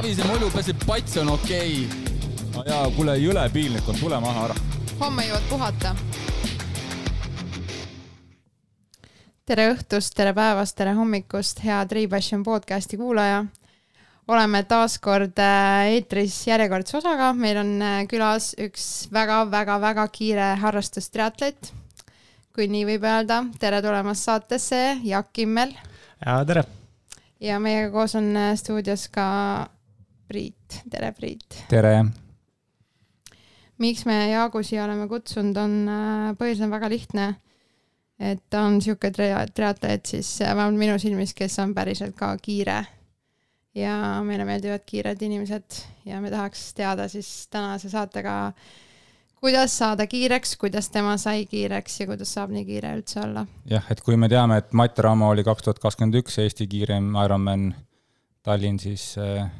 Savise mulju peseb, pats on okei okay.. no jaa, kuule, jõle piinlik on, tule maha ära. homme jõuad puhata. tere õhtust, tere päevast, tere hommikust, hea Tripassion podcasti kuulaja. oleme taas kord äh, eetris järjekordse osaga, meil on äh, külas üks väga-väga-väga kiire harrastustriatlet, kui nii võib öelda. tere tulemast saatesse, Jaak Kimmel. ja tere ja meiega koos on äh, stuudios ka Priit, tere Priit. tere. miks me Jaagu siia oleme kutsunud, on, äh, põhjus on väga lihtne. et ta on sihuke triatleet siis äh, vähemalt minu silmis, kes on päriselt ka kiire. ja meile meeldivad kiired inimesed ja me tahaks teada siis tänase saatega kuidas saada kiireks, kuidas tema sai kiireks ja kuidas saab nii kiire üldse olla? jah, et kui me teame, et Mati Ramo oli kaks tuhat kakskümmend üks Eesti kiirem Ironman Tallinn, siis äh,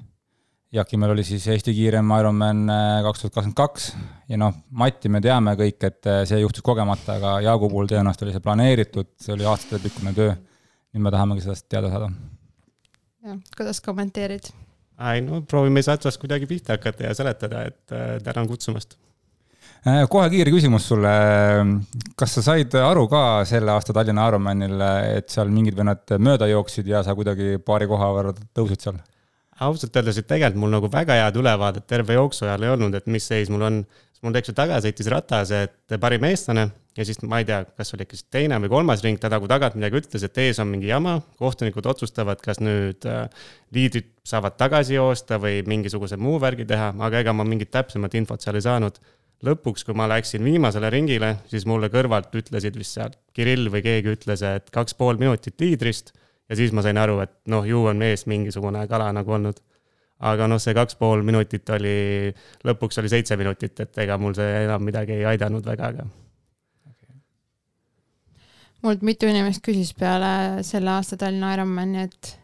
Jakimel oli siis Eesti kiirem Ironman äh, kaks tuhat kakskümmend kaks ja noh, Mati me teame kõik, et äh, see juhtus kogemata, aga Jaagu puhul tõenäoliselt oli see planeeritud, see oli aastatepikkune töö. nüüd me tahamegi sellest teada saada. jah, kuidas kommenteerid? ei no proovime siis otsast kuidagi pihta hakata ja seletada, et äh, tänan kutsumast Äh, kohe kiire küsimus sulle. kas sa said aru ka selle aasta Tallinna Ironmanil, et seal mingid vennad mööda jooksid ja sa kuidagi paari koha võrra tõusid seal? Ausalt öeldes, et tegelikult mul nagu väga head ülevaadet terve jooksu ajal ei olnud, et mis seis mul on. mul tegelikult taga sõitis ratas, et parim eestlane ja siis ma ei tea, kas oli ikka teine või kolmas ring, ta nagu tagant midagi ütles, et ees on mingi jama. kohtunikud otsustavad, kas nüüd äh, liidrid saavad tagasi joosta või mingisuguse muu värgi teha, aga ega ma mingit täpsemat infot seal ei saanud lõpuks, kui ma läksin viimasele ringile, siis mulle kõrvalt ütlesid vist seal, Kirill või keegi ütles, et kaks pool minutit liidrist. Ja siis ma sain aru, et noh, ju on mees mingisugune kala nagu olnud. aga noh, see kaks pool minutit oli, lõpuks oli seitse minutit, et ega mul see enam midagi ei aidanud väga, aga okay.. mult mitu inimest küsis peale selle aasta Tallinna Ironmani, et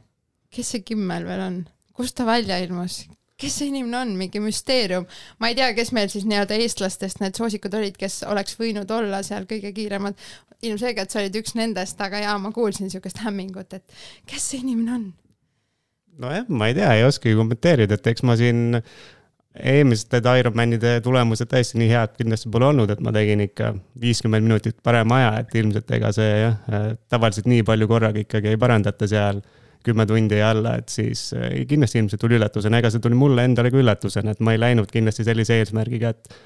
kes see Kimmel veel on, kust ta välja ilmus, kes see inimene on, mingi müsteerium. ma ei tea, kes meil siis nii-öelda eestlastest need soosikud olid, kes oleks võinud olla seal kõige kiiremad. ilmselgelt sa olid üks nendest, aga jaa, ma kuulsin niisugust hämmingut, et kes see inimene on? nojah, ma ei tea, ei oskagi kommenteerida, et eks ma siin eelmiste Ironmanide tulemused täiesti nii head kindlasti pole olnud, et ma tegin ikka viiskümmend minutit parema aja, et ilmselt ega see jah, tavaliselt nii palju korraga ikkagi ei parandata seal kümme tundi alla, et siis äh, kindlasti ilmselt tuli üllatusena, ega see tuli mulle endale ka üllatusena, et ma ei läinud kindlasti sellise eesmärgiga, et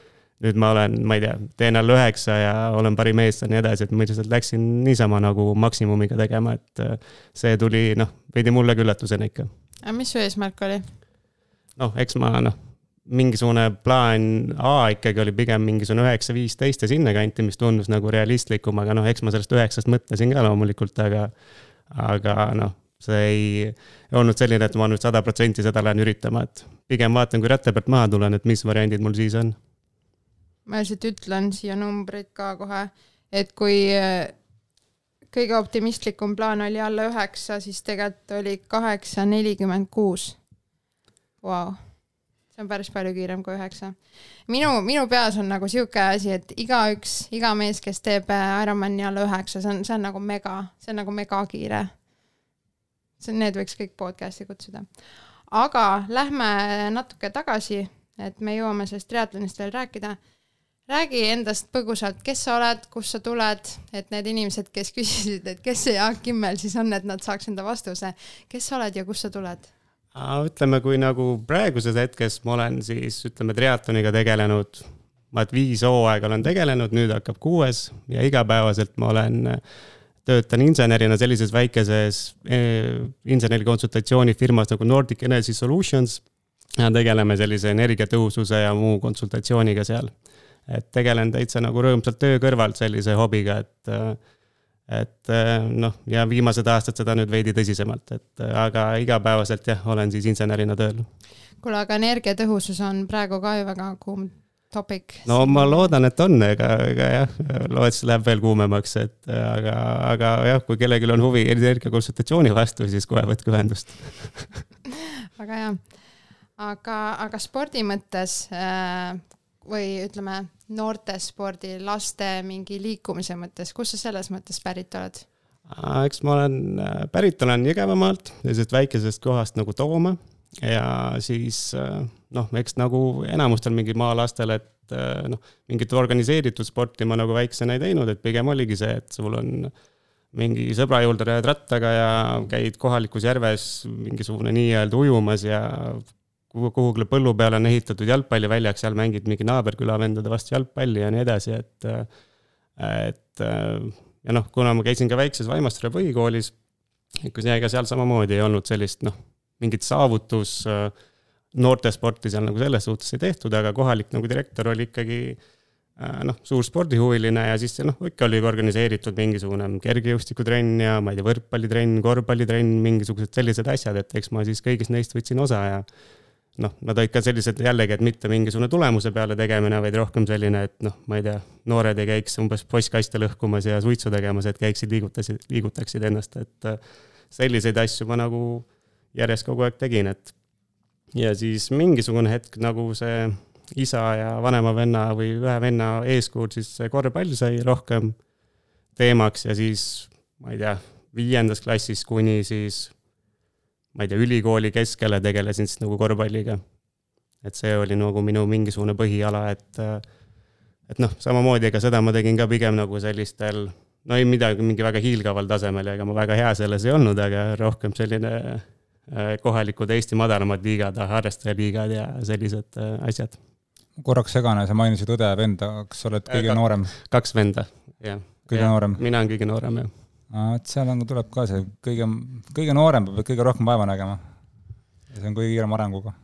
nüüd ma olen, ma ei tea, teen alla üheksa ja olen parim eestlane ja nii edasi, et ma lihtsalt läksin niisama nagu maksimumiga tegema, et äh, see tuli noh, veidi mulle ka üllatusena ikka. aga mis su eesmärk oli? noh, eks ma noh, mingisugune plaan A ikkagi oli pigem mingisugune üheksa, viisteist ja sinnakanti, mis tundus nagu realistlikum, aga noh, eks ma sellest üheksast mõtlesin ka loomulikult, aga, aga noh see ei olnud selline, et ma nüüd sada protsenti seda lähen üritama, et pigem vaatan, kui ratta pealt maha tulen, et mis variandid mul siis on. ma lihtsalt ütlen siia numbrid ka kohe, et kui äh, kõige optimistlikum plaan oli alla üheksa, siis tegelikult oli kaheksa nelikümmend kuus. Vau, see on päris palju kiirem kui üheksa. minu, minu peas on nagu sihuke asi, et igaüks, iga mees, kes teeb Ironmani alla üheksa, see on, see on nagu mega, see on nagu mega kiire see, need võiks kõik podcast'i kutsuda. aga lähme natuke tagasi, et me jõuame sellest triatlonist veel rääkida. räägi endast põgusalt, kes sa oled, kust sa tuled, et need inimesed, kes küsisid, et kes see Jaak Kimmel siis on, et nad saaks enda vastuse. kes sa oled ja kust sa tuled? ütleme, kui nagu praeguses hetkes ma olen siis ütleme triatloniga tegelenud, ma viis hooaega olen tegelenud, nüüd hakkab kuues ja igapäevaselt ma olen äh, töötan insenerina sellises väikeses eh, insenerikonsultatsioonifirmas nagu Nordic Energy Solutions. tegeleme sellise energiatõhususe ja muu konsultatsiooniga seal. et tegelen täitsa nagu rõõmsalt töö kõrvalt sellise hobiga, et, et noh, ja viimased aastad seda nüüd veidi tõsisemalt, et aga igapäevaselt jah, olen siis insenerina tööl. kuule, aga energiatõhusus on praegu ka ju väga kuum topic. no ma loodan, et on, ega, ega jah, loodetavasti läheb veel kuumemaks, et aga, aga jah, kui kellelgi on huvi energiakonsultatsiooni vastu, siis kohe võtke ühendust väga hea. aga, aga spordi mõttes äh, või ütleme, noortespordi, laste mingi liikumise mõttes, kust sa selles mõttes pärit oled? eks ma olen, pärit olen Jõgevamaalt, sellisest väikesest kohast nagu Tooma ja siis äh, noh, eks nagu enamustel mingi maalastel, et äh, noh, mingit organiseeritud sporti ma nagu väiksena ei teinud, et pigem oligi see, et sul on mingi sõbra juurde lähed rattaga ja käid kohalikus järves mingisugune nii-öelda ujumas ja kuhugile põllu peale on ehitatud jalgpalliväljak, seal mängid mingi naaberküla vendade vastu jalgpalli ja nii edasi, et, et ja noh, kuna ma käisin ka väikses Vaimastere põhikoolis, kus ega seal samamoodi ei olnud sellist noh, mingit saavutus noortesporti seal nagu selles suhtes ei tehtud, aga kohalik nagu direktor oli ikkagi äh, Äh, noh, suur spordihuviline ja siis noh, ikka oli organiseeritud mingisugune kergejõustikutrenn ja ma ei tea, võrkpallitrenn, korvpallitrenn, mingisugused sellised asjad, et eks ma siis kõigist neist võtsin osa ja noh, nad olid ka sellised jällegi, et mitte mingisugune tulemuse peale tegemine, vaid rohkem selline, et noh, ma ei tea, noored ei käiks umbes postkaste lõhkumas ja suitsu tegemas, et käiksid, liigutasid, liigutaksid ennast, et äh, selliseid asju ma nagu järjest kogu aeg tegin, et ja siis mingisugune hetk nagu see isa ja vanema venna või ühe venna eeskujul siis see korvpall sai rohkem teemaks ja siis ma ei tea, viiendas klassis kuni siis ma ei tea, ülikooli keskele tegelesin siis nagu korvpalliga. et see oli nagu minu mingisugune põhiala, et et noh, samamoodi, ega seda ma tegin ka pigem nagu sellistel no ei midagi, mingi väga hiilgaval tasemel ja ega ma väga hea selles ei olnud, aga rohkem selline kohalikud Eesti madalamad liigad, harrastajaliigad ja sellised äh, asjad korraks segane, sa mainisid õde ja venda, kas sa oled äh, kõige noorem? kaks venda, jah. kõige ja, noorem? mina olen kõige noorem, jah. et seal on, tuleb ka see kõige, kõige noorem peab kõige rohkem vaeva nägema. ja see on kõige kiirema arenguga.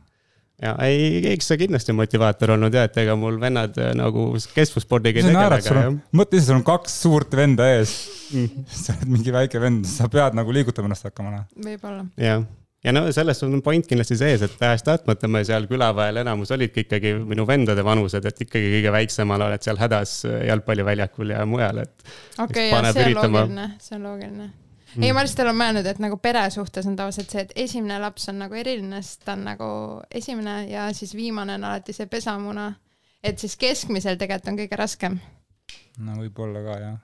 ja ei, eks see kindlasti motivaator olnud jah, et ega mul vennad äh, nagu keskvusspordiga ei tegele, aga jah. mõtle ise, sul on kaks suurt venda ees mm.. sa oled mingi väike vend, sa pead nagu liigutama ennast hakkama, noh. võib-olla. jah ja no selles on point kindlasti sees, et tahes-tahtmata me seal külaväel enamus olidki ikkagi minu vendade vanused, et ikkagi kõige väiksemal oled seal hädas jalgpalliväljakul ja mujal, et. okei see on loogiline, see on loogiline mm.. ei, ma lihtsalt olen mõelnud, et nagu pere suhtes on tavaliselt see, et esimene laps on nagu eriline, sest ta on nagu esimene ja siis viimane on alati see pesamuna. et siis keskmisel tegelikult on kõige raskem. no võib-olla ka jah,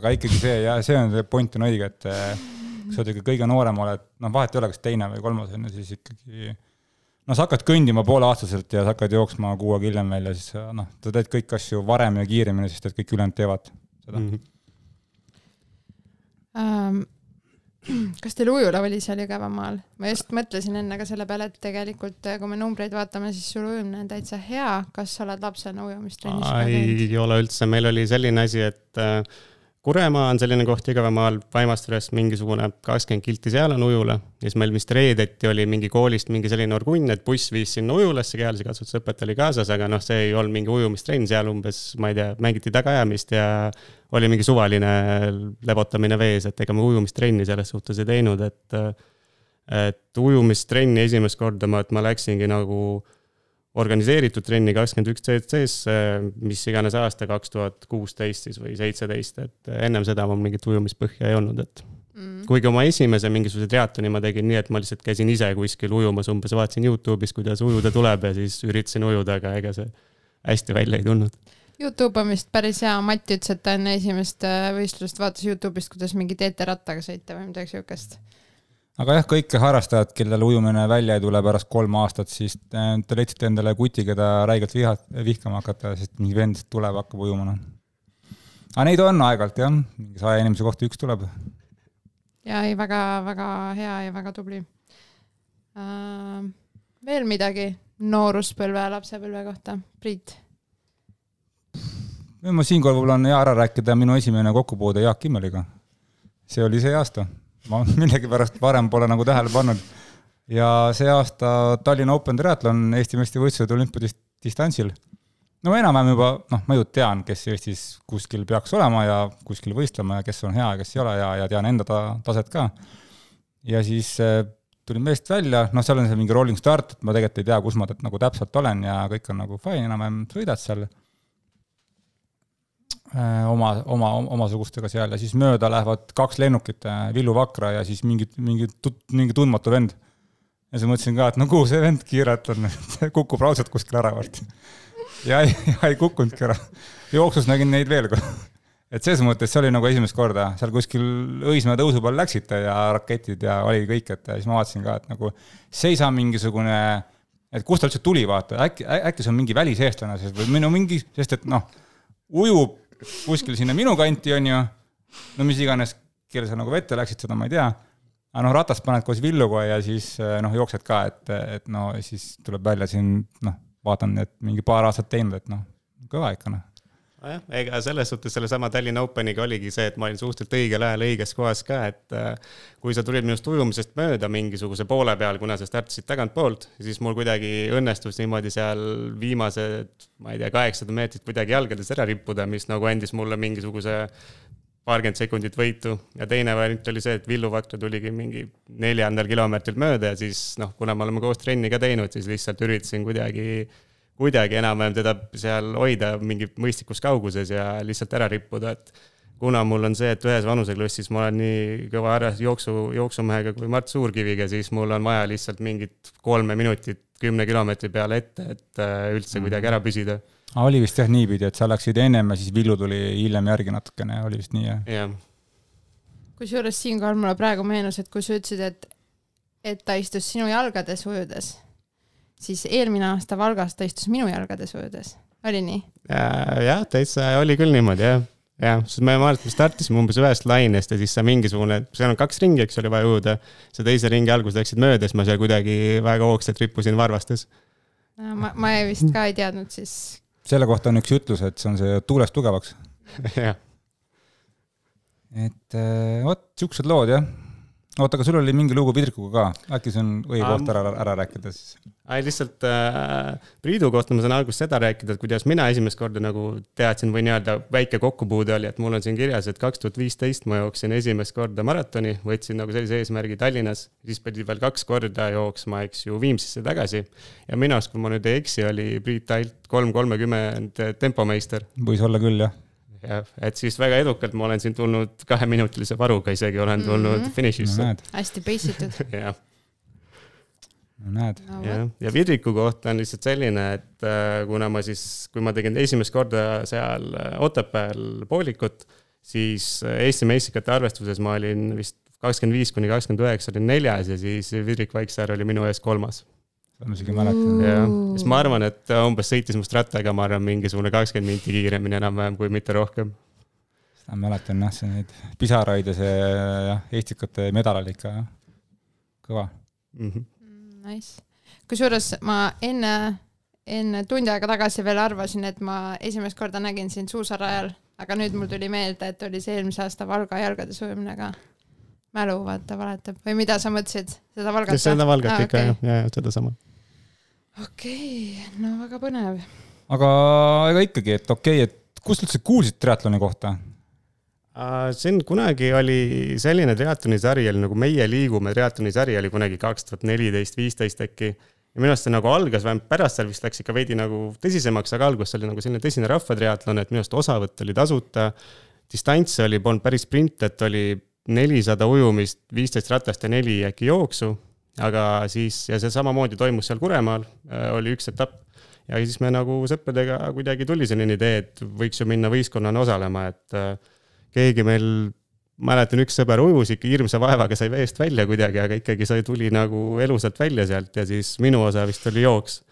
aga ikkagi see ja see on see point on õige, et kui sa oled ikka kõige noorem oled, noh, vahet ei ole, kas teine või kolmas on ju, siis ikkagi noh, sa hakkad kõndima pooleaastaselt ja sa hakkad jooksma kuu aega hiljem veel ja siis noh, sa teed kõiki asju varem ja kiiremini, sest et kõik ülejäänud teevad seda mm. -hmm. Um, kas teil ujula oli seal Jõgevamaal? ma just mõtlesin enne ka selle peale, et tegelikult kui me numbreid vaatame, siis sul ujumine on täitsa hea. kas sa oled lapsena ujumistrennis ka käinud? ei ole üldse, meil oli selline asi, et äh, Kuremaa on selline koht Jõgevamaal, Vaimasturest mingisugune kakskümmend kilti seal on ujula. ja siis meil vist reedeti oli mingi koolist mingi selline orgunn, et buss viis sinna ujulasse, kehalise kasvatuse õpetaja oli kaasas, aga noh, see ei olnud mingi ujumistrenn, seal umbes, ma ei tea, mängiti tagaajamist ja oli mingi suvaline lebotamine vees, et ega me ujumistrenni selles suhtes ei teinud, et et ujumistrenni esimest korda ma, et ma läksingi nagu äh, organiseeritud trenni kakskümmend üks CC-sse, mis iganes aasta, kaks tuhat kuusteist siis või seitseteist, et ennem seda mul mingit ujumispõhja ei olnud, et mm. kuigi oma esimese mingisuguse triatloni ma tegin nii, et ma lihtsalt käisin ise kuskil ujumas, umbes vaatasin Youtube'is, kuidas ujuda tuleb ja siis üritasin ujuda, aga ega see hästi välja ei tulnud. Youtube on vist päris hea, Mati ütles, et ta enne esimest äh, võistlust vaatas Youtube'ist, kuidas mingi TT-rattaga sõita või midagi siukest aga jah, kõik harrastajad, kellel ujumine välja ei tule pärast kolm aastat, siis äh, te leidsite endale kuti, keda räigelt viha, vihkama hakata, sest mingi vend tuleb, hakkab ujuma, noh. aga neid on aeg-ajalt jah, mingi saja inimese kohta üks tuleb. ja ei, väga, väga hea ja väga tubli uh,. veel midagi nooruspõlve, lapsepõlve kohta, Priit? ma siinkohal võib-olla on hea ära rääkida minu esimene kokkupuude Jaak Kimmeliga. see oli see aasta ma millegipärast varem pole nagu tähele pannud. ja see aasta Tallinna Open triatlon Eesti meistrivõistlused olümpiadistantsil. no enam-vähem juba, noh, ma ju tean, kes Eestis kuskil peaks olema ja kuskil võistlema ja kes on hea ja kes ei ole ja, ja tean enda ta, taset ka. ja siis äh, tulin meest välja, noh, seal on see mingi rolling start, et ma tegelikult ei tea, kus ma nagu täpselt olen ja kõik on nagu fine, enam-vähem sõidad seal oma, oma, omasugustega seal ja siis mööda lähevad kaks lennukit, äh, Villu Vakra ja siis mingi, mingi, mingi tundmatu vend. ja siis mõtlesin ka, et no kuhu see vend kiirelt on, kukub raudselt kuskil ära varsti. ja ei, ei kukkunudki ära. jooksus nägin neid veel et selles mõttes see oli nagu esimest korda, seal kuskil Õismäe tõusu peal läksite ja raketid ja oli kõik, et siis ma vaatasin ka, et nagu see ei saa mingisugune, et kust ta üldse tuli, vaata, äkki, äkki see on mingi väliseestlane siis või no mingi, sest et noh, ujub kuskil sinna minu kanti, on ju, no mis iganes, kelle sa nagu vette läksid, seda ma ei tea, aga noh, ratast paned koos villuga ja siis noh, jooksed ka, et, et no siis tuleb välja siin noh, vaatan, et mingi paar aastat teinud, et noh, kõva ikka noh nojah, ega selles suhtes sellesama Tallinna Openiga oligi see, et ma olin suhteliselt õigel ajal õiges kohas ka, et äh, kui sa tulid minust ujumisest mööda mingisuguse poole peal, kuna sa startisid tagantpoolt, siis mul kuidagi õnnestus niimoodi seal viimased, ma ei tea, kaheksasada meetrit kuidagi jalgades ära rippuda, mis nagu andis mulle mingisuguse paarkümmend sekundit võitu. Ja teine variant oli see, et Villu Vakra tuligi mingi neljandal kilomeetril mööda ja siis noh, kuna me oleme koos trenni ka teinud, siis lihtsalt üritasin kuidagi kuidagi enam-vähem teda seal hoida mingi mõistlikus kauguses ja lihtsalt ära rippuda, et kuna mul on see, et ühes vanuseklassis ma olen nii kõva ära jooksu, jooksumehega kui Mart Suurkiviga, siis mul on vaja lihtsalt mingit kolme minutit kümne kilomeetri peale ette, et äh, üldse mm. kuidagi ära püsida. oli vist jah niipidi, et sa läksid ennem ja siis Villu tuli hiljem järgi natukene, oli vist nii jah? jah. kusjuures siinkohal mulle praegu meenus, et kui sa ütlesid, et, et ta istus sinu jalgades ujudes siis eelmine aasta Valgas ta istus minu jalgades ujudes, oli nii? jah, täitsa oli küll niimoodi jah, jah, sest me mäletan, me startisime umbes ühest lainest ja siis sa mingisugune, seal on kaks ringi, eks ole, vaja ujuda. sa teise ringi alguses läksid mööda, siis ma seal kuidagi väga hoogsalt rippusin varvastes. ma, ma vist ka ei teadnud siis. selle kohta on üks ütlus, et see on see tuulest tugevaks jah. et äh, vot siuksed lood jah oota, aga sul oli mingi lugu Vidrikuga ka, äkki see on õige koht ära, ära rääkida siis? ei, lihtsalt äh, Priidu kohta ma saan alguses seda rääkida, et kuidas mina esimest korda nagu teadsin või nii-öelda väike kokkupuude oli, et mul on siin kirjas, et kaks tuhat viisteist ma jooksin esimest korda maratoni, võtsin nagu sellise eesmärgi Tallinnas, siis pidi veel kaks korda jooksma, eks ju, Viimsisse tagasi. ja minu arust, kui ma nüüd ei eksi, oli Priit Alt kolm kolmekümmend tempomeister. võis olla küll, jah jah, et siis väga edukalt ma olen siin tulnud kaheminutilise varuga isegi olen tulnud mm -hmm. finišisse no,. hästi pace itud jah. no näed no,. jah, ja Vidriku kohta on lihtsalt selline, et äh, kuna ma siis, kui ma tegin esimest korda seal äh, Otepääl poolikut, siis äh, Eesti meistrite arvestuses ma olin vist kakskümmend viis kuni kakskümmend üheksa olin neljas ja siis Vidrik Vaiksaar oli minu ees kolmas ma isegi mäletan. jah, siis ma arvan, et ta umbes sõitis must rattaga, ma arvan, mingisugune kakskümmend minti kiiremini enam-vähem, kui mitte rohkem. seda mäletan jah, see neid pisaraid ja see jah, Eestikute medal oli ikka kõva mhm. mm. -hmm. Nice. kusjuures ma enne, enne tund aega tagasi veel arvasin, et ma esimest korda nägin sind suusarajal, aga nüüd mul tuli meelde, et oli see eelmise aasta Valga jalgades ujumine ka mälu vaata valetab või mida sa mõtlesid, seda Valgat? seda Valgat ah, ikka okay. jah, ja sedasama okei okay,, no väga põnev. aga ega ikkagi, et okei okay,, et kust üldse kuulsid triatloni kohta? see on, kunagi oli selline triatloni sari oli nagu Meie liigume triatloni sari oli kunagi kaks tuhat neliteist, viisteist äkki. ja minu arust see nagu algas, vähemalt pärast seal vist läks ikka veidi nagu tõsisemaks, aga alguses oli nagu selline tõsine rahvatriatlon, et minu arust osavõtt oli tasuta. distants oli, polnud päris sprint, et oli nelisada ujumist, viisteist ratast ja neli äkki jooksu aga siis, ja see samamoodi toimus seal Kuremaal, äh, oli üks etapp. ja siis me nagu sõpradega kuidagi tuli selline idee, et võiks ju minna võistkonnana osalema, et äh, keegi meil, mäletan, üks sõber ujus ikka hirmsa vaevaga, sai veest välja kuidagi, aga ikkagi sai, tuli nagu elusalt välja sealt ja siis minu osa vist oli jooks.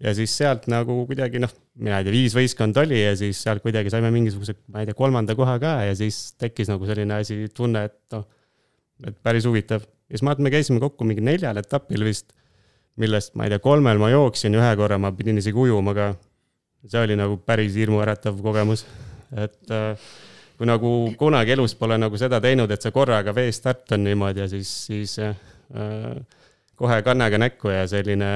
ja siis sealt nagu kuidagi noh, mina ei tea, viis võistkonda oli ja siis sealt kuidagi saime mingisuguse, ma ei tea, kolmanda koha ka ja siis tekkis nagu selline asi, tunne, et noh, et päris huvitav ja siis ma arvan, et me käisime kokku mingi neljal etapil vist, millest ma ei tea, kolmel ma jooksin, ühe korra ma pidin isegi ujuma ka. see oli nagu päris hirmuäratav kogemus, et äh, kui nagu kunagi elus pole nagu seda teinud, et sa korraga veest start on niimoodi ja siis, siis äh, kohe kannega näkku ja selline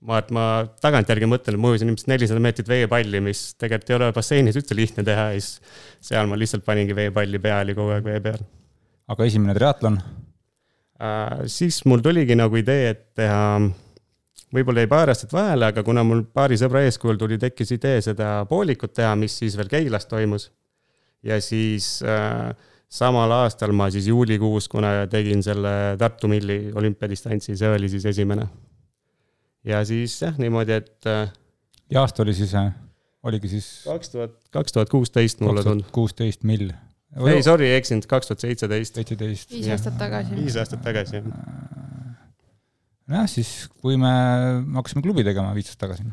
ma, et ma tagantjärgi mõtlen, et ma ujusin ilmselt nelisada meetrit veepalli, mis tegelikult ei ole basseinis üldse lihtne teha ja siis seal ma lihtsalt paningi veepalli pea oli kogu aeg vee peal. aga esimene triatlon? Äh, siis mul tuligi nagu idee, et teha, võib-olla jäi paar aastat vahele, aga kuna mul paari sõbra eeskujul tuli, tekkis idee seda poolikut teha, mis siis veel Keilas toimus. ja siis äh, samal aastal ma siis juulikuus, kuna tegin selle Tartu milli olümpiadistantsi, see oli siis esimene. ja siis jah, niimoodi, et. ja aasta oli siis? oligi siis kaks tuhat, kaks tuhat kuusteist mulle tundub. kuusteist mill. ei, sorry, eksinud, kaks tuhat seitseteist. seitseteist. viis aastat tagasi. viis aastat tagasi, jah. nojah, siis kui me hakkasime klubi tegema viis aastat tagasi.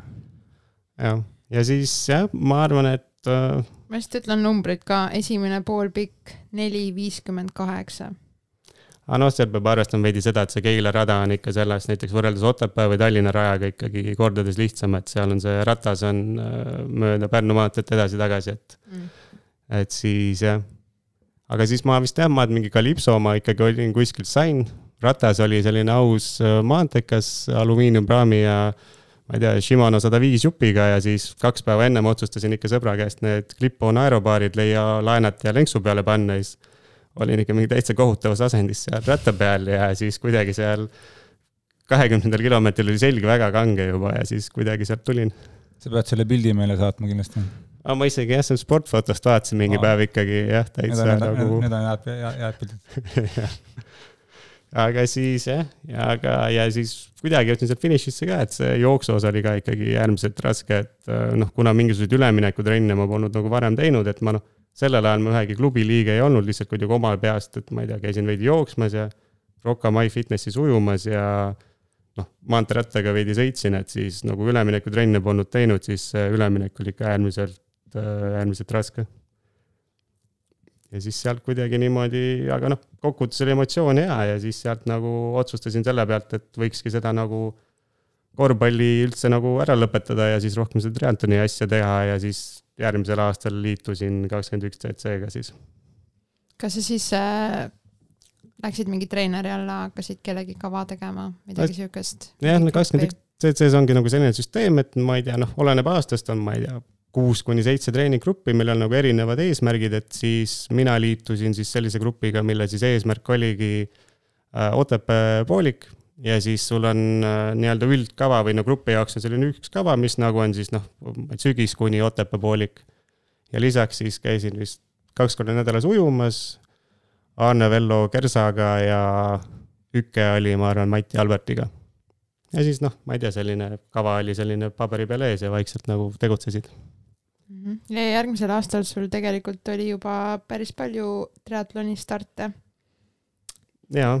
jah, ja siis jah, ma arvan, et äh, ma lihtsalt ütlen numbrid ka, esimene poolpikk neli viiskümmend kaheksa. aga noh, seal peab arvestama veidi seda, et see Keila rada on ikka sellest näiteks võrreldes Otepää või Tallinna rajaga ikkagi kordades lihtsam, et seal on see ratas on äh, mööda Pärnu maanteed edasi-tagasi, et, et siis jah. Aga siis ma vist jah, ma mingi Kalipso oma ikkagi olin kuskilt sain, ratas oli selline aus äh, maantekas alumiiniumpraami ja ma ei tea, Shimano sada viis jupiga ja siis kaks päeva ennem otsustasin ikka sõbra käest need Clip-on aerobaarid leia laenata ja lenksu peale panna ja siis olin ikka mingi täitsa kohutavas asendis seal ratta peal ja siis kuidagi seal kahekümnendal kilomeetril oli selg väga kange juba ja siis kuidagi sealt tulin. sa pead selle pildi meile saatma kindlasti. Aga ma isegi jah, seal sportfotost vaatasin mingi päev ikkagi jah, täitsa nagu. need on head, head pildid. aga siis jah, ja aga, ja siis kuidagi jõudsin sealt finišisse ka, et see jooksuosa oli ka ikkagi äärmiselt raske, et äh, noh, kuna mingisuguseid üleminekutrenne ma polnud nagu varem teinud, et ma noh, sellel ajal ma ühegi klubi liige ei olnud, lihtsalt kuidagi oma peast, et ma ei tea, käisin veidi jooksmas ja Rocca My Fitnessis ujumas ja noh, maanteerattaga veidi sõitsin, et siis nagu üleminekutrenne polnud teinud, siis see üleminek oli ikka äärmiselt, äärmiselt raske ja siis sealt kuidagi niimoodi, aga noh, kokkuvõttes oli emotsioon hea ja siis sealt nagu otsustasin selle pealt, et võikski seda nagu korvpalli üldse nagu ära lõpetada ja siis rohkem seda triatloni asja teha ja siis järgmisel aastal liitusin kakskümmend üks CC-ga siis. kas sa siis äh, läksid mingi treeneri alla, hakkasid kellegi kava tegema, midagi siukest? jah, no kakskümmend üks CC-s ongi nagu selline süsteem, et ma ei tea, noh, oleneb aastast, on, ma ei tea, kuus kuni seitse treeninggruppi, millel on nagu erinevad eesmärgid, et siis mina liitusin siis sellise grupiga, mille siis eesmärk oligi äh, Otepää poolik ja siis sul on äh, nii-öelda üldkava või no grupi jaoks on selline üks kava, mis nagu on siis noh, sügis kuni Otepää poolik. ja lisaks siis käisin vist kaks korda nädalas ujumas Arne Vello Kersaga ja Üke oli, ma arvan, Mati Albertiga ja siis noh, ma ei tea, selline kava oli selline paberi peal ees ja vaikselt nagu tegutsesid. Mhm. ja järgmisel aastal sul tegelikult oli juba päris palju triatloni starte. ja,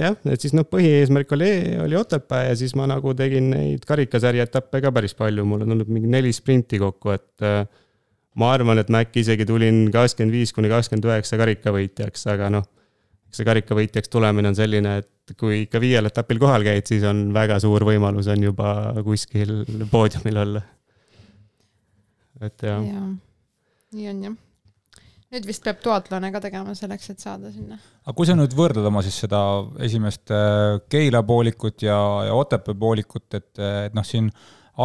jah, et siis noh, põhieesmärk oli, oli Otepää ja siis ma nagu tegin neid karikasarja etappe ka päris palju, mul on olnud mingi neli sprinti kokku, et äh, ma arvan, et ma äkki isegi tulin kakskümmend viis kuni kakskümmend üheksa karikavõitjaks, aga noh, eks see karikavõitjaks tulemine on selline, et kui ikka viiel etapil kohal käid, siis on väga suur võimalus on juba kuskil poodiumil olla. Et jah ja., nii on jah. nüüd vist peab duatlone ka tegema selleks, et saada sinna. aga kui sa nüüd võrdled oma siis seda esimest äh, Keila poolikut ja, ja Otepää poolikut, et, et noh, siin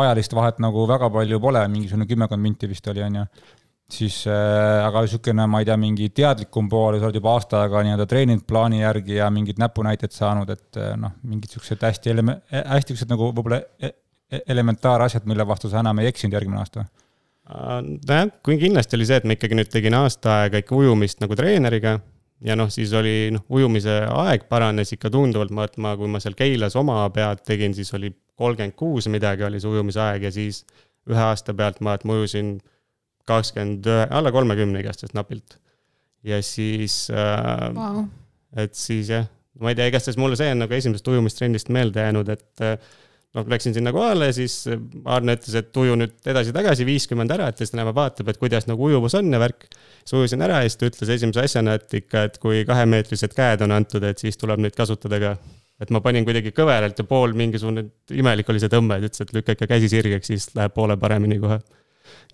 ajalist vahet nagu väga palju pole, mingisugune kümmekond minti vist oli, on ju siis äh, aga niisugune, ma ei tea, mingi teadlikum pool, sa oled juba aasta aega nii-öelda treeninud plaani järgi ja mingid näpunäited saanud, et äh, noh, mingid niisugused hästi eleme-, hästi niisugused nagu võib-olla e- e- elementaarasjad, mille vastu sa enam ei eksinud järgmine aasta. nojah, kui kindlasti oli see, et ma ikkagi nüüd tegin aasta aega ikka ujumist nagu treeneriga ja noh, siis oli noh, ujumise aeg paranes ikka tunduvalt, ma, et ma, kui ma seal Keilas oma pead tegin, siis oli kolmkümmend kuus midagi oli see ujumise aeg ja siis ühe aasta pealt ma, et ma ujusin kakskümmend ühe, alla kolmekümne igastahes napilt. ja siis äh, Vau, et siis jah, ma ei tea, igastahes mulle see on nagu esimesest ujumistrennist meelde jäänud, et äh, noh, läksin sinna kohale, siis Arne ütles, et uju nüüd edasi-tagasi viiskümmend ära, et siis tema vaatab, et kuidas nagu ujuvus on ja värk. siis ujusin ära ja siis ta ütles esimese asjana, et ikka, et kui kahemeetrised käed on antud, et siis tuleb neid kasutada ka. et ma panin kuidagi kõveralt ja pool mingisugune imelik oli see tõmme, ta ütles, et lükka ikka käsi sirgeks, siis läheb poole paremini kohe.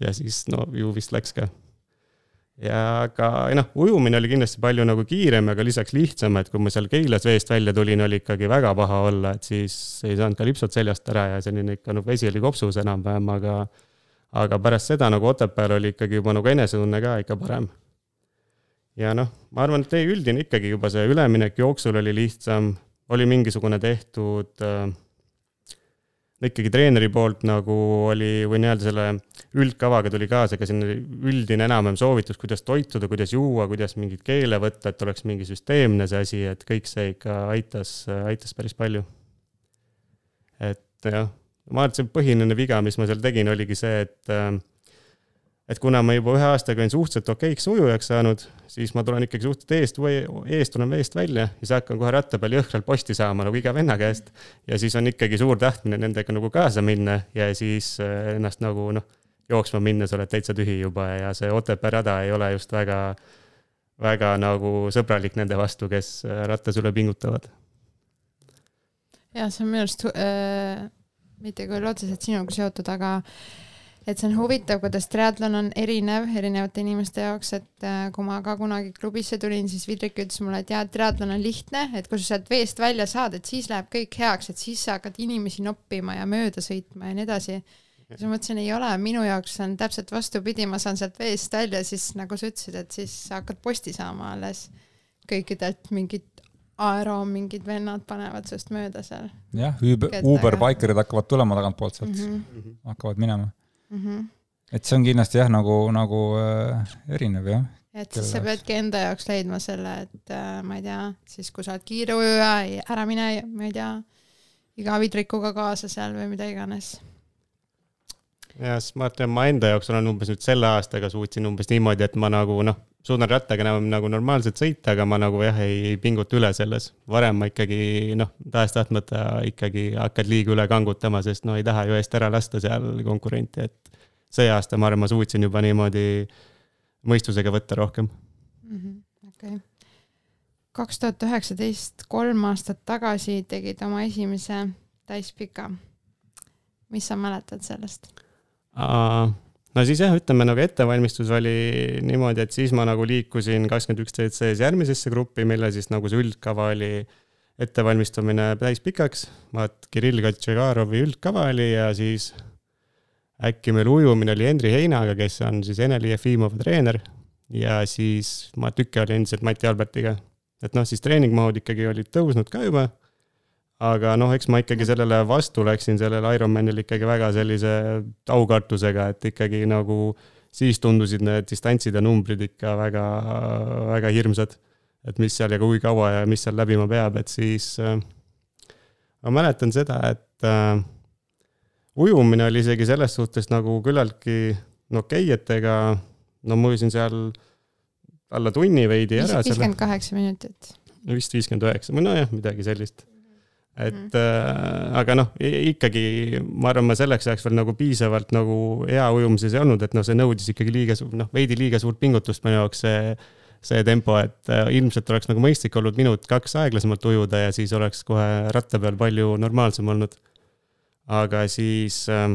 ja siis no ju vist läks ka ja aga noh, ujumine oli kindlasti palju nagu kiirem, aga lisaks lihtsam, et kui ma seal Keilas veest välja tulin, oli ikkagi väga paha olla, et siis ei saanud ka lipsud seljast ära ja selline ikka noh, vesi oli kopsus enam-vähem, aga aga pärast seda nagu Otepääl oli ikkagi juba nagu enesetunne ka ikka parem. ja noh, ma arvan, et üldine ikkagi juba see üleminek jooksul oli lihtsam, oli mingisugune tehtud äh, ikkagi treeneri poolt nagu oli või nii-öelda selle üldkavaga tuli kaasa ka selline üldine enam-vähem soovitus, kuidas toituda, kuidas juua, kuidas mingeid keele võtta, et oleks mingi süsteemne see asi, et kõik see ikka aitas, aitas päris palju. et jah, ma arvan, et see põhiline viga, mis ma seal tegin, oligi see, et äh, et kuna ma juba ühe aastaga olin suhteliselt okeiks ujujaks saanud, siis ma tulen ikkagi suhteliselt eest või eest tulen veest välja ja siis hakkan kohe ratta peal jõhkralt posti saama nagu iga venna käest. ja siis on ikkagi suur tahtmine nendega nagu kaasa minna ja siis äh, ennast nagu noh, jooksma minna, sa oled täitsa tühi juba ja see Otepää rada ei ole just väga, väga nagu sõbralik nende vastu, kes äh, rattas üle pingutavad. jah, see on minu arust äh, mitte küll otseselt sinuga seotud, aga et see on huvitav, kuidas triatlon on erinev erinevate inimeste jaoks, et äh, kui ma ka kunagi klubisse tulin, siis Vidrik ütles mulle, et jaa, triatlon on lihtne, et kui sa sealt veest välja saad, et siis läheb kõik heaks, et siis sa hakkad inimesi noppima ja mööda sõitma ja nii edasi. siis ma mõtlesin, ei ole, minu jaoks on täpselt vastupidi, ma saan sealt veest välja, siis nagu sa ütlesid, et siis sa hakkad posti saama alles kõikidelt mingit aero mingid vennad panevad sinust mööda seal. jah, Uber, Uber bikerid hakkavad tulema tagantpoolt sealt mm, -hmm. hakkavad minema mm. -hmm. et see on kindlasti jah, nagu, nagu äh, erinev jah. et siis sa peadki enda jaoks leidma selle, et äh, ma ei tea, siis kui sa oled kiire ujuja, ära mine, ma ei tea, iga vidrikuga kaasa seal või mida iganes jah, sest ma ütlen, ma enda jaoks olen umbes nüüd selle aastaga suutsin umbes niimoodi, et ma nagu noh, suudan rattaga enam nagu normaalselt sõita, aga ma nagu jah, ei, ei pinguta üle selles. varem ma ikkagi noh, tahes-tahtmata ikkagi hakkad liiga üle kangutama, sest no ei taha ju eest ära lasta seal konkurenti, et see aasta ma arvan, ma suutsin juba niimoodi mõistusega võtta rohkem -hmm.. okei kaks tuhat üheksateist, kolm aastat tagasi tegid oma esimese täispika. mis sa mäletad sellest? No siis jah, ütleme nagu ettevalmistus oli niimoodi, et siis ma nagu liikusin kakskümmend üks CC-s järgmisesse gruppi, mille siis nagu see üldkava oli ettevalmistumine täispikaks. vaat Kirill Katšegarovi üldkava oli ja siis äkki meil ujumine oli Henri Heinaga, kes on siis Eneli Jefimova treener. ja siis ma tükk olin endiselt Mati Albertiga. et noh, siis treeningmahud ikkagi olid tõusnud ka juba aga noh, eks ma ikkagi sellele vastu läksin, sellele Ironmanile ikkagi väga sellise aukartusega, et ikkagi nagu siis tundusid need distantsid ja numbrid ikka väga, väga hirmsad. et mis seal ja kui kaua ja mis seal läbima peab, et siis äh, ma mäletan seda, et äh, ujumine oli isegi selles suhtes nagu küllaltki no okei okay,, et ega no ma ujusin seal alla tunni veidi ära. viiskümmend kaheksa minutit. vist viiskümmend üheksa või nojah, midagi sellist et mm -hmm. äh, aga noh, ikkagi ma arvan, ma selleks ajaks veel nagu piisavalt nagu hea ujumises ei olnud, et noh, see nõudis ikkagi liiga suur, noh, veidi liiga suurt pingutust minu jaoks see, see tempo, et äh, ilmselt oleks nagu mõistlik olnud minut-kaks aeglasemalt ujuda ja siis oleks kohe ratta peal palju normaalsem olnud. aga siis ähm,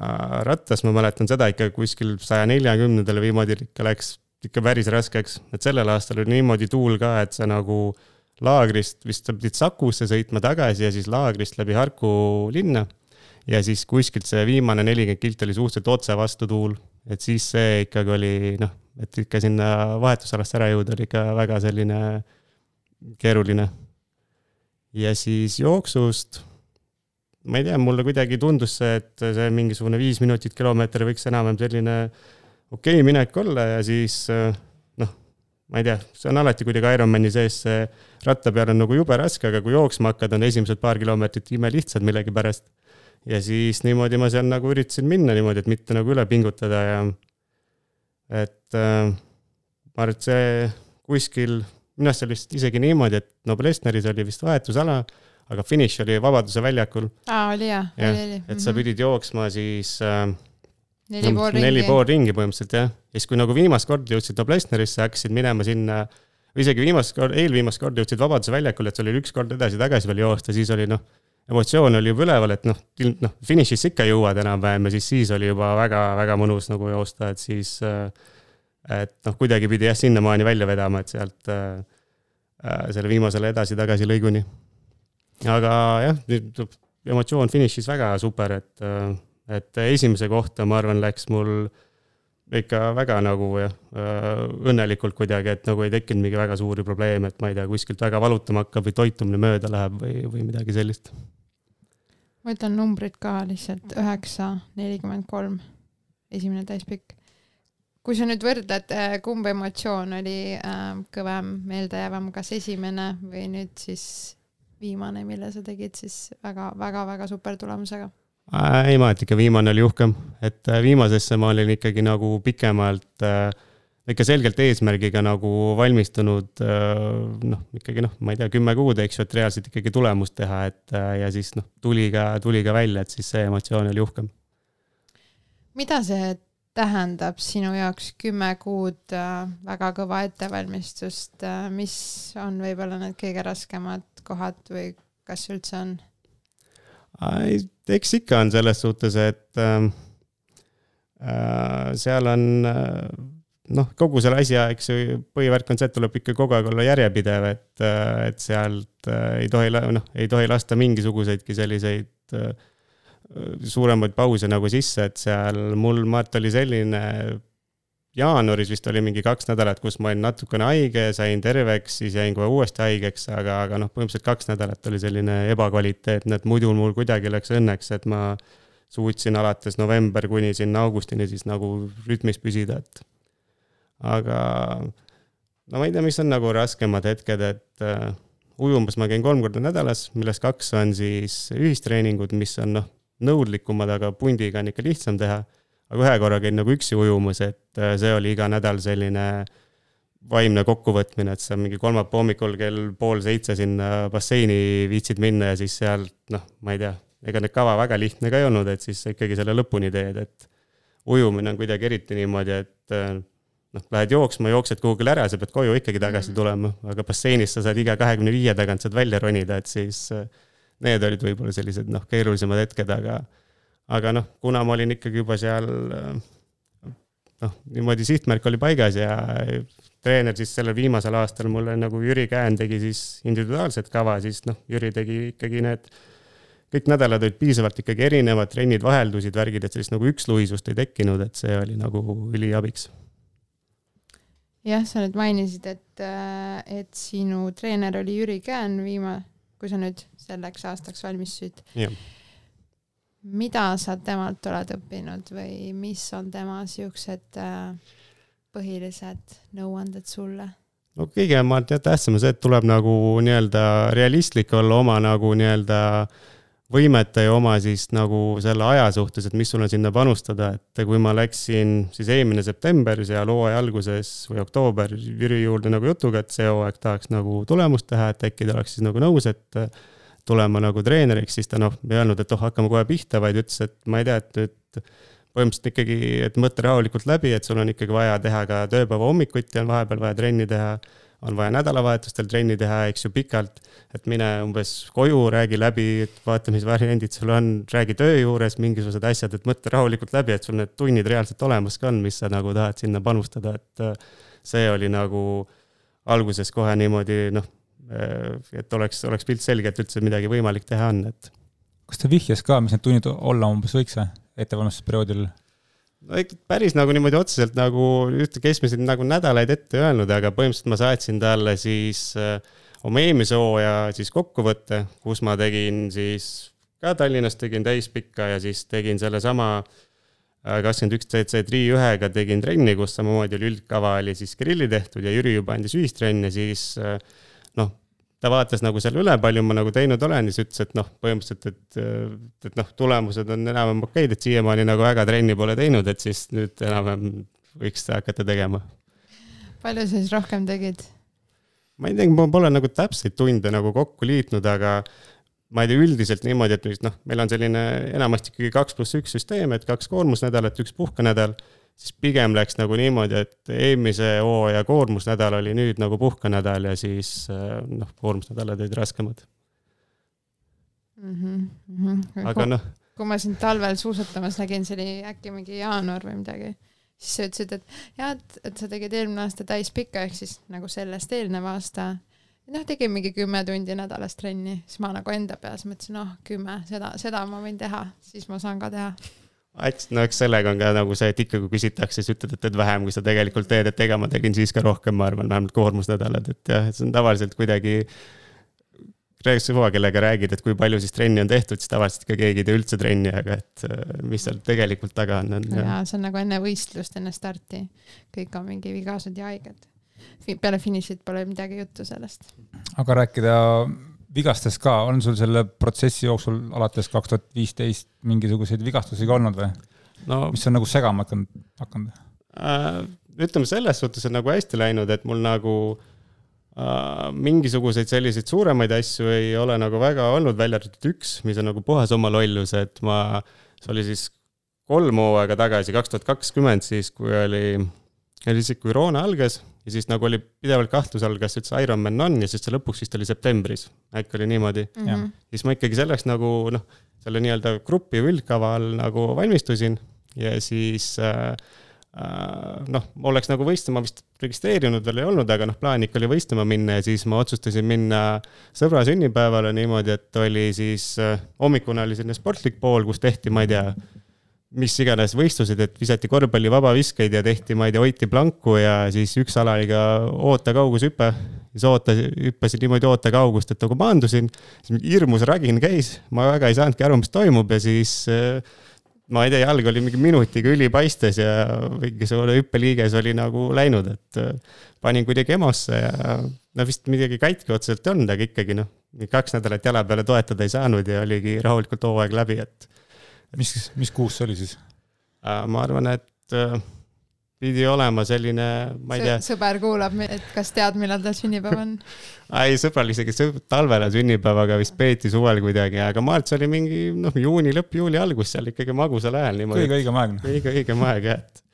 äh, rattas ma mäletan seda ikka kuskil saja neljakümnendale viimati ikka läks ikka päris raskeks, et sellel aastal oli niimoodi tuul ka, et sa nagu äh, laagrist vist sa pidid Sakusse sõitma tagasi ja siis laagrist läbi Harku linna. ja siis kuskilt see viimane nelikümmend kilti oli suhteliselt otse vastu tuul, et siis see ikkagi oli noh, et ikka sinna vahetusalasse ära jõuda oli ikka väga selline keeruline. ja siis jooksust, ma ei tea, mulle kuidagi tundus see, et see mingisugune viis minutit kilomeeter võiks enam-vähem selline okei okay minek olla ja siis noh, ma ei tea, see on alati kuidagi Ironmani sees see ratta peal on nagu jube raske, aga kui jooksma hakkad, on esimesed paar kilomeetrit imelihtsad millegipärast. ja siis niimoodi ma seal nagu üritasin minna niimoodi, et mitte nagu üle pingutada ja et äh, ma arvan, et see kuskil, minu arust see oli vist isegi niimoodi, et Noblessneris oli vist vahetusala, aga finiš oli Vabaduse väljakul. aa, oli jah? jah, et sa mhm. pidid jooksma siis äh, neli pool ringi. neli pool ringi põhimõtteliselt jah, ja siis, kui nagu viimast korda jõudsid Noblessnerisse, hakkasid minema sinna äh, või isegi viimast korda, eelviimast korda jõudsid Vabaduse väljakule, et sul oli üks kord edasi-tagasi veel joosta, siis oli noh, emotsioon oli juba üleval, et noh, noh, finišisse ikka jõuad enam-vähem ja siis, siis oli juba väga-väga mõnus nagu joosta, et siis et noh, kuidagi pidi jah, sinnamaani välja vedama, et sealt äh, selle viimasele edasi-tagasi lõiguni. aga jah, nüüd emotsioon finišis väga super, et, et esimese kohta, ma arvan, läks mul ikka väga nagu jah, äh, õnnelikult kuidagi, et nagu ei tekkinud mingi väga suuri probleeme, et ma ei tea, kuskilt väga valutama hakkab või toitumine mööda läheb või, või midagi sellist. ma ütlen numbrid ka lihtsalt üheksa, nelikümmend kolm, esimene täispikk. kui sa nüüd võrdled, äh, kumb emotsioon oli äh, kõvem, meeldejäävam, kas esimene või nüüd siis viimane, mille sa tegid siis väga-väga-väga super tulemusega? Ei, ma arvan, et ikka viimane oli uhkem, et äh, viimasesse ma olin ikkagi nagu pikemalt äh, ikka selgelt eesmärgiga nagu valmistunud äh, noh, ikkagi noh, ma ei tea, kümme kuud, eks ju, et reaalselt ikkagi tulemust teha, et ja siis noh, tuli ka, tuli ka välja, et siis see emotsioon oli uhkem. mida see tähendab sinu jaoks kümme kuud väga kõva ettevalmistust, mis on võib-olla need kõige raskemad kohad või kas üldse on? Eks ikka on selles suhtes, et ähm, äh, seal on äh, noh, kogu selle asja, eks ju, põhivärk on see, et tuleb ikka kogu aeg olla järjepidev, et, äh, et sealt äh, ei tohi, noh, ei tohi lasta mingisuguseidki selliseid äh, suuremaid pause nagu sisse, et seal mul, Mart, oli selline jaanuaris vist oli mingi kaks nädalat, kus ma olin natukene haige, sain terveks, siis jäin kohe uuesti haigeks, aga, aga noh, põhimõtteliselt kaks nädalat oli selline ebakvaliteetne, et muidu mul kuidagi läks õnneks, et ma suutsin alates november kuni sinna augustini siis nagu rütmis püsida, et aga no ma ei tea, mis on nagu raskemad hetked, et uh, ujumas ma käin kolm korda nädalas, millest kaks on siis ühistreeningud, mis on noh, nõudlikumad, aga pundiga on ikka lihtsam teha aga ühe korra käin nagu üksi ujumas, et äh, see oli iga nädal selline vaimne kokkuvõtmine, et sa mingi kolmapäeva hommikul kell pool seitse sinna basseini viitsid minna ja siis sealt noh, ma ei tea, ega need kava väga lihtne ka ei olnud, et siis sa ikkagi selle lõpuni teed, et ujumine on kuidagi eriti niimoodi, et äh, noh, lähed jooksma, jooksed kuhugile ära, sa pead koju ikkagi tagasi mm. tulema, aga basseinis sa saad iga kahekümne viie tagant saad välja ronida, et siis äh, need olid võib-olla sellised noh, keerulisemad hetked, aga aga noh, kuna ma olin ikkagi juba seal noh, niimoodi sihtmärk oli paigas ja treener siis sellel viimasel aastal mulle nagu Jüri Käen tegi siis individuaalset kava, siis noh, Jüri tegi ikkagi need kõik nädalad olid piisavalt ikkagi erinevad, trennid vaheldusid, värgid, et sellist nagu üksluisust ei tekkinud, et see oli nagu üliabiks. jah, sa nüüd mainisid, et, et sinu treener oli Jüri Käen viima-, kui sa nüüd selleks aastaks valmistusid. jah mida sa temalt oled õppinud või mis on tema siuksed äh, põhilised nõuanded sulle? no kõige, ma arvan, tähtsam on see, et tuleb nagu nii-öelda realistlik olla oma nagu nii-öelda võimete ja oma siis nagu selle aja suhtes, et mis sul on sinna panustada, et kui ma läksin siis eelmine september seal hooaja alguses või oktoober Jüri juurde nagu jutuga, et see hooaeg tahaks nagu tulemust teha, et äkki ta oleks siis nagu nõus, et tulema nagu treeneriks, siis ta noh, ei öelnud, et oh, hakkame kohe pihta, vaid ütles, et ma ei tea, et nüüd põhimõtteliselt ikkagi, et mõtle rahulikult läbi, et sul on ikkagi vaja teha ka tööpäeva hommikuti on vahepeal vaja trenni teha, on vaja nädalavahetustel trenni teha, eks ju, pikalt, et mine umbes koju, räägi läbi, vaata, mis variandid sul on, räägi töö juures mingisugused asjad, et mõtle rahulikult läbi, et sul need tunnid reaalselt olemas ka on, mis sa nagu tahad sinna panustada, et see oli nagu alguses kohe niimoodi noh et oleks, oleks pilt selge, et üldse midagi võimalik teha on, et. kas ta vihjas ka, mis need tunnid olla umbes võiks või, ettevalmistusperioodil? no ikka päris nagu niimoodi otseselt nagu ühte keskmiselt nagu nädalaid ette öelnud, aga põhimõtteliselt ma saatsin talle siis äh, oma eelmise hooaja siis kokkuvõtte, kus ma tegin siis ka Tallinnas tegin täispikka ja siis tegin sellesama äh, kakskümmend üks CC Tri ühega tegin trenni, kus samamoodi oli üldkava oli siis grilli tehtud ja Jüri juba andis ühistrenni, siis äh, noh, ta vaatas nagu selle üle, palju ma nagu teinud olen ja siis ütles, et noh, põhimõtteliselt, et, et noh, tulemused on enam-vähem okeid, et siiamaani nagu väga trenni pole teinud, et siis nüüd enam-vähem võiks hakata tegema. palju sa siis rohkem tegid? ma ei tea, ma pole nagu täpseid tunde nagu kokku liitnud, aga ma ei tea, üldiselt niimoodi, et noh, meil on selline enamasti ikkagi kaks pluss üks süsteem, et kaks koormusnädalat, üks puhkenädal siis pigem läks nagu niimoodi, et eelmise hooaja koormusnädal oli nüüd nagu puhkenädal ja siis äh, noh, koormusnädalad olid raskemad mm. -hmm, mm -hmm. aga noh. kui ma sind talvel suusatamas nägin, see oli äkki mingi jaanuar või midagi, siis sa ütlesid, et jah, et, et sa tegid eelmine aasta täispika ehk siis nagu sellest eelneva aasta noh, tegin mingi kümme tundi nädalas trenni, siis ma nagu enda peas mõtlesin, noh, kümme, seda, seda ma võin teha, siis ma saan ka teha eks, no eks sellega on ka nagu see, et ikka kui küsitakse, siis ütled, et teed vähem, kui sa tegelikult teed, et ega ma tegin siis ka rohkem, ma arvan, vähemalt koormusnädalad, et jah, et see on tavaliselt kuidagi. räägid suva, kellega räägid, et kui palju siis trenni on tehtud, siis tavaliselt ikka keegi ei tee üldse trenni, aga et äh, mis seal tegelikult taga on, on. jaa, see on nagu enne võistlust, enne starti. kõik on mingi vigased ja haiged. peale finišit pole midagi juttu sellest. aga rääkida vigastest ka, on sul selle protsessi jooksul alates kaks tuhat viisteist mingisuguseid vigastusi ka olnud või no,? mis on nagu segama hakanud, hakanud äh,? ütleme selles suhtes on nagu hästi läinud, et mul nagu äh, mingisuguseid selliseid suuremaid asju ei ole nagu väga olnud, välja arvatud üks, mis on nagu puhas oma lollus, et ma, see oli siis kolm hooaega tagasi, kaks tuhat kakskümmend, siis kui oli, oli siis, kui Roona algas ja siis nagu oli pidevalt kahtluse all, kas üldse Ironman on ja siis see lõpuks vist oli septembris, äkki oli niimoodi mm. -hmm. siis ma ikkagi selleks nagu noh, selle nii-öelda grupi või üldkava all nagu valmistusin ja siis äh, äh, noh, oleks nagu võistlema vist registreerinud veel ei olnud, aga noh, plaan ikka oli võistlema minna ja siis ma otsustasin minna sõbra sünnipäevale niimoodi, et oli siis äh, hommikune oli selline sportlik pool, kus tehti, ma ei tea mis iganes võistlused, et visati korvpalli vabaviskeid ja tehti, ma ei tea, hoiti planku ja siis üks ala oli ka ootekaugusehüpe. siis oota, hüppasin niimoodi ootekaugust, et nagu maandusin, siis hirmus ragin käis, ma väga ei saanudki aru, mis toimub ja siis äh, ma ei tea, jalg oli mingi minutiga ülipaistes ja mingisugune hüppeliiges oli nagu läinud, et äh, panin kuidagi EMO-sse ja no vist midagi katki otseselt ei olnud, aga ikkagi noh, kaks nädalat jala peale toetada ei saanud ja oligi rahulikult hooaeg läbi, et mis, mis kuus see oli siis? Äh, ma arvan, et äh, pidi olema selline, ma ei tea. sõber kuulab, et kas tead, millal tal sünnipäev on ei, sõbral isegi talvel on sünnipäev, aga vist peeti suvel kuidagi, aga Marts oli mingi noh, juuni lõpp, juuli algus seal ikkagi magusal ajal niimoodi. kõige õigem aeg. kõige õigem aeg jah, et,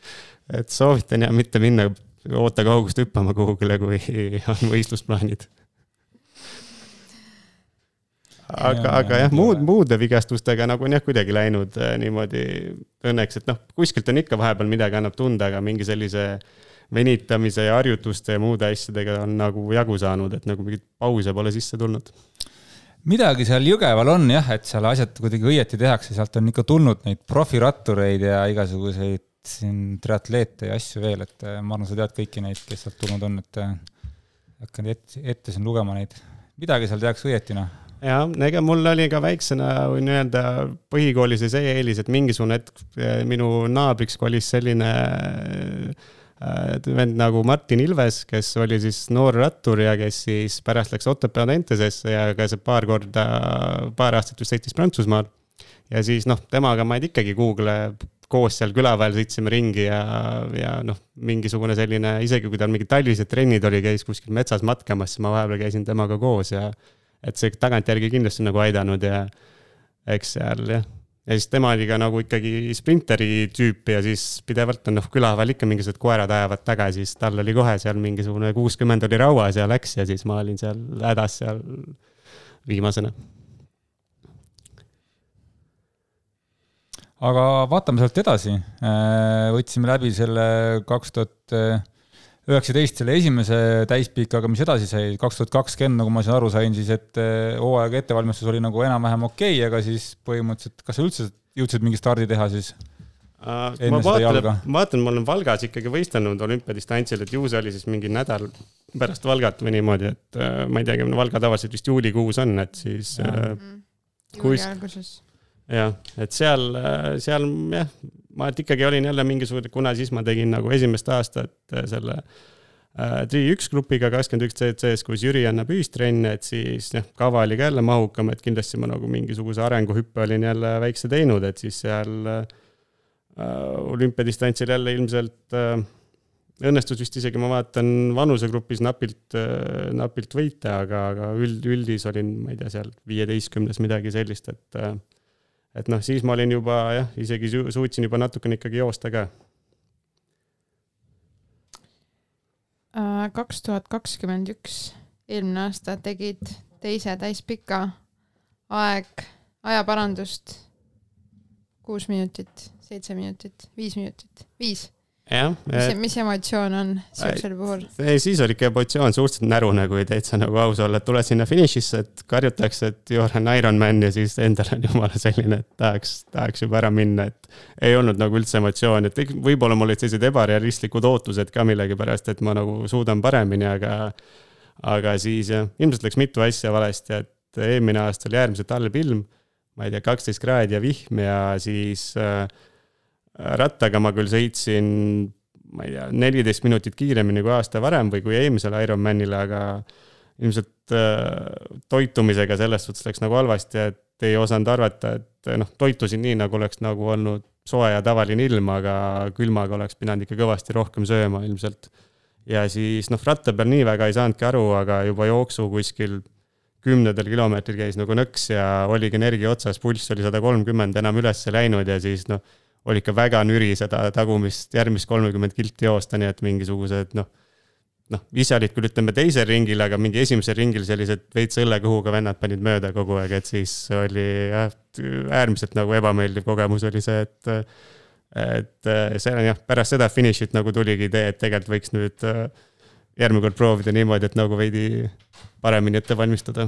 et soovitan jah mitte minna ootekaugust hüppama kuhugile, kui on võistlusplaanid aga, aga jah, muud, muude vigastustega nagu on jah kuidagi läinud äh, niimoodi õnneks, et noh, kuskilt on ikka vahepeal midagi annab tunda, aga mingi sellise venitamise ja harjutuste ja muude asjadega on nagu jagu saanud, et nagu mingeid pause pole sisse tulnud. midagi seal Jõgeval on jah, et seal asjad kuidagi õieti tehakse, sealt on ikka tulnud neid profirattureid ja igasuguseid siin triatleete ja asju veel, et äh, ma arvan, sa tead kõiki neid, kes sealt tulnud on, et äh, hakkan ette, ette siin lugema neid. midagi seal tehakse õieti, noh jah, ega mul oli ka väiksena võin öelda põhikoolis see eelis, et mingisugune hetk eh, minu naabriks kolis selline äh, vend nagu Martin Ilves, kes oli siis noor rattur ja kes siis pärast läks Otepää Dentesesse ja käis paar korda, paar aastat vist sõitis Prantsusmaal. ja siis noh, temaga ma ikkagi Google'i koos seal külaväel sõitsime ringi ja, ja noh, mingisugune selline, isegi kui tal mingid talvised trennid oli, käis kuskil metsas matkamas, siis ma vahepeal käisin temaga koos ja et see tagantjärgi kindlasti nagu aidanud ja eks seal jah. ja siis tema oli ka nagu ikkagi sprinteri tüüp ja siis pidevalt on noh, külaväel ikka mingisugused koerad ajavad taga, siis tal oli kohe seal mingisugune kuuskümmend oli rauas ja läks ja siis ma olin seal hädas seal viimasena. aga vaatame sealt edasi. Äh, võtsime läbi selle kaks tuhat üheksateist selle esimese täispikaga, mis edasi sai, kaks tuhat kakskümmend, nagu ma siin aru sain, siis et eh, hooaega ettevalmistus oli nagu enam-vähem okei okay,, aga siis põhimõtteliselt, kas sa üldse jõudsid mingi stardi teha siis? Uh, ma vaatan, ma vaatan, ma olen Valgas ikkagi võistelnud olümpiadistantsil, et ju see oli siis mingi nädal pärast Valgat või niimoodi, et uh, ma ei teagi, Valga tavaliselt vist juulikuus on, et siis uh, kus... jah, et seal, seal jah, ma ikkagi olin jälle mingisugune, kuna siis ma tegin nagu esimest aastat äh, selle äh, Tri1 grupiga kakskümmend üks CC-s, kus Jüri annab ühistrenne, et siis jah, kava oli ka jälle mahukam, et kindlasti ma nagu mingisuguse arenguhüppe olin jälle väikse teinud, et siis seal äh, olümpiadistantsil jälle ilmselt äh, õnnestus vist isegi, ma vaatan, vanusegrupis napilt äh,, napilt võita, aga, aga üld, üldis olin, ma ei tea, seal viieteistkümnes midagi sellist, et äh, et noh, siis ma olin juba jah, isegi su suutsin juba natukene ikkagi joosta ka. Äh, kaks tuhat kakskümmend üks, eelmine aasta tegid teise täispika aeg, ajaparandust kuus minutit, seitse minutit, viis minutit, viis jah. mis, mis emotsioon on siuksel puhul? ei, siis oli ikka emotsioon suhteliselt närune, kui täitsa nagu aus olla, et tuled sinna finišisse, et karjutakse, et you are an Ironman ja siis endal on jumala selline, et tahaks, tahaks juba ära minna, et. ei olnud nagu üldse emotsiooni, et võib-olla mul olid sellised ebarealistlikud ootused ka millegipärast, et ma nagu suudan paremini, aga. aga siis jah, ilmselt läks mitu asja valesti, et eelmine aasta oli äärmiselt halb ilm. ma ei tea, kaksteist kraadi ja vihm ja siis äh, rattaga ma küll sõitsin, ma ei tea, neliteist minutit kiiremini kui aasta varem või kui eelmisele Ironmanile, aga ilmselt äh, toitumisega selles suhtes läks nagu halvasti, et ei osanud arvata, et noh, toitusin nii, nagu oleks nagu olnud soe ja tavaline ilm, aga külmaga oleks pidanud ikka kõvasti rohkem sööma ilmselt. ja siis noh, ratta peal nii väga ei saanudki aru, aga juba jooksu kuskil kümnendal kilomeetril käis nagu nõks ja oligi energia otsas, pulss oli sada kolmkümmend enam üles läinud ja siis noh, oli ikka väga nüri seda tagumist järgmist kolmekümmend kilti joosta, nii et mingisugused noh, noh, ise olid küll, ütleme teisel ringil, aga mingi esimesel ringil sellised veits õllekõhuga vennad panid mööda kogu aeg, et siis oli jah, äärmiselt nagu ebameeldiv kogemus oli see, et et see on jah, pärast seda finišit nagu tuligi idee, et tegelikult võiks nüüd järgmine kord proovida niimoodi, et nagu veidi paremini ette valmistada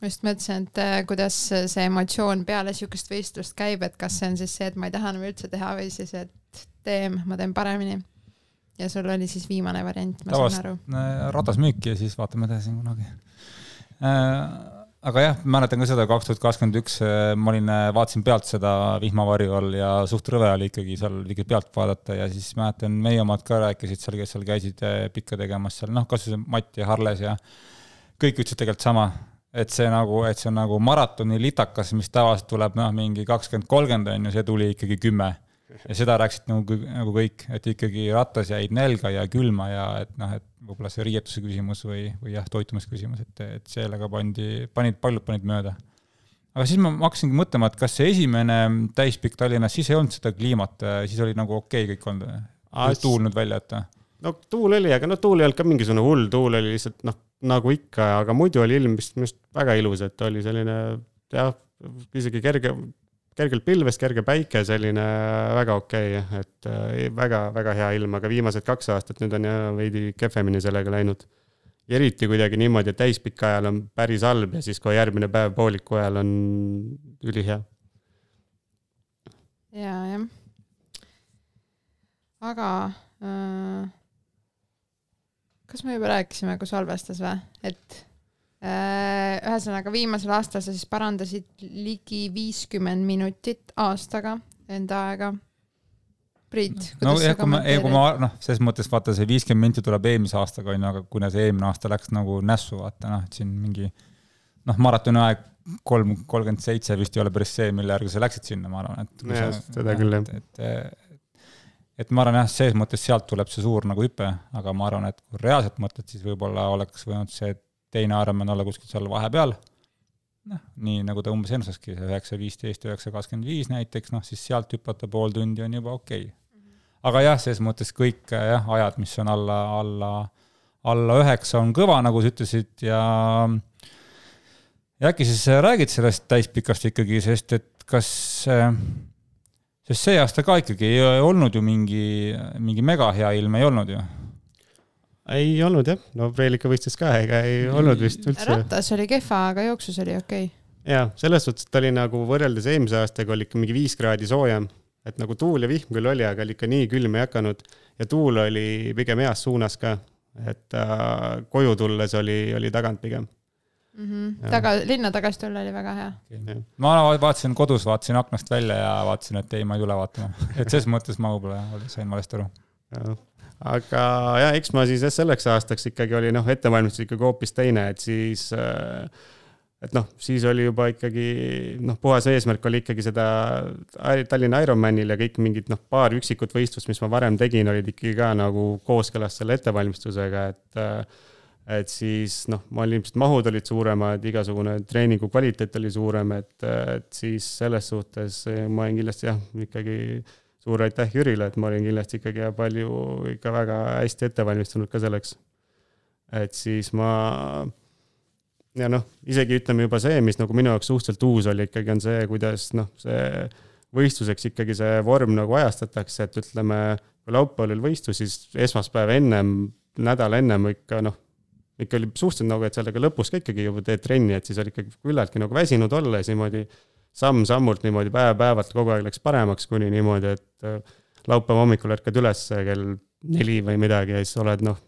ma just mõtlesin, et äh, kuidas see emotsioon peale sihukest võistlust käib, et kas see on siis see, et ma ei taha enam üldse teha või siis, et teem, ma teen paremini. ja sul oli siis viimane variant, ma Tavast, saan aru. äh, ratas müüki ja siis vaatame edasi kunagi äh, aga jah, mäletan ka seda kaks tuhat kakskümmend üks, ma olin, vaatasin pealt seda vihmavarju all ja suht rõve oli ikkagi seal ikkagi pealt vaadata ja siis mäletan, meie omad ka rääkisid seal, kes seal käisid pikka tegemas seal, noh, kas või Mati ja Harles ja kõik ütlesid tegelikult sama, et see nagu, et see on nagu maratoni litakas, mis tavaliselt tuleb noh, mingi kakskümmend, kolmkümmend on ju, see tuli ikkagi kümme. ja seda rääkisid nagu, nagu kõik, et ikkagi rattas jäid nälga ja külma ja et noh, et võib-olla see riietuse küsimus või, või jah, toitumisküsimus, et, et sellega pandi, panid, paljud panid mööda. aga siis ma hakkasingi mõtlema, et kas see esimene täispikk Tallinnas, siis ei olnud seda kliimat, siis oli nagu okei okay kõik olnud, tuul nüüd välja, et no tuul oli, aga no tuul ei olnud ka mingisugune hull, tuul oli lihtsalt noh, nagu ikka, aga muidu oli ilm vist minu arust väga ilus, et oli selline jah, isegi kerge, kergelt pilves, kerge päike, selline väga okei okay,, et väga-väga hea ilm, aga viimased kaks aastat nüüd on jah veidi kehvemini sellega läinud. eriti kuidagi niimoodi, et täispika ajal on päris halb ja siis kohe järgmine päev pooliku ajal on ülihea. ja, jah. aga äh kas me juba rääkisime, kui salvestas või, et äh, ühesõnaga viimasel aastal sa siis parandasid ligi viiskümmend minutit aastaga enda aega. Priit, no jah, kui ma, kui ma noh, selles mõttes vaata see viiskümmend minti tuleb eelmise aastaga onju, aga kuna see eelmine aasta läks nagu nässu, vaata noh, et siin mingi noh, maratoni aeg kolm, kolmkümmend seitse vist ei ole päris see, mille järgi sa läksid sinna, ma arvan, et. jah, seda küll jah. et, et, et ma arvan jah, selles mõttes sealt tuleb see suur nagu hüpe, aga ma arvan, et kui reaalselt mõtled, siis võib-olla oleks võinud see teine Ironman olla kuskil seal vahepeal. noh, nii nagu ta umbes ennustaski, see üheksa viisteist, üheksa kakskümmend viis näiteks, noh siis sealt hüpata pool tundi on juba okei okay.. aga jah, selles mõttes kõik jah, ajad, mis on alla, alla, alla üheksa on kõva, nagu sa ütlesid ja ja äkki siis räägid sellest täispikast ikkagi, sest et kas äh, sest see aasta ka ikkagi ei olnud ju mingi, mingi mega hea ilm ei olnud ju. ei olnud jah, no Preelika võistles ka, ega ei olnud vist üldse. rattas oli kehva, aga jooksus oli okei. Okay.. ja selles suhtes, et ta oli nagu võrreldes eelmise aastaga oli ikka mingi viis kraadi soojem, et nagu tuul ja vihm küll oli, aga ikka nii külm ei hakanud ja tuul oli pigem heas suunas ka, et äh, koju tulles oli, oli tagant pigem mm. -hmm. taga, linna tagasi tulla oli väga hea ma vaatasin kodus, vaatasin aknast välja ja vaatasin, et ei, ma ei tule vaatama. et selles mõttes ma võib-olla sain valesti aru. aga jah, eks ma siis selleks aastaks ikkagi oli noh, ettevalmistus ikkagi hoopis teine, et siis äh, et noh, siis oli juba ikkagi noh, puhas eesmärk oli ikkagi seda Tallinna Ironmanil ja kõik mingid noh, paar üksikut võistlust, mis ma varem tegin, olid ikkagi ka nagu kooskõlas selle ettevalmistusega, et äh, et siis noh, mul ilmselt mahud olid suuremad, igasugune treeningu kvaliteet oli suurem, et, et siis selles suhtes ma olin kindlasti jah, ikkagi suur aitäh Jürile, et ma olin kindlasti ikkagi palju ikka väga hästi ette valmistunud ka selleks. et siis ma ja noh, isegi ütleme juba see, mis nagu minu jaoks suhteliselt uus oli ikkagi, on see, kuidas noh, see võistluseks ikkagi see vorm nagu ajastatakse, et ütleme, kui laupäeval oli võistlus, siis esmaspäev ennem, nädal ennem ikka noh ikka oli suhteliselt nagu, et sellega lõpus ka ikkagi juba teed trenni, et siis oli ikkagi küllaltki nagu väsinud olla ja siis niimoodi samm-sammult niimoodi päev-päevalt kogu aeg läks paremaks, kuni niimoodi, et äh, laupäeva hommikul ärkad üles kell neli või midagi ja siis oled noh,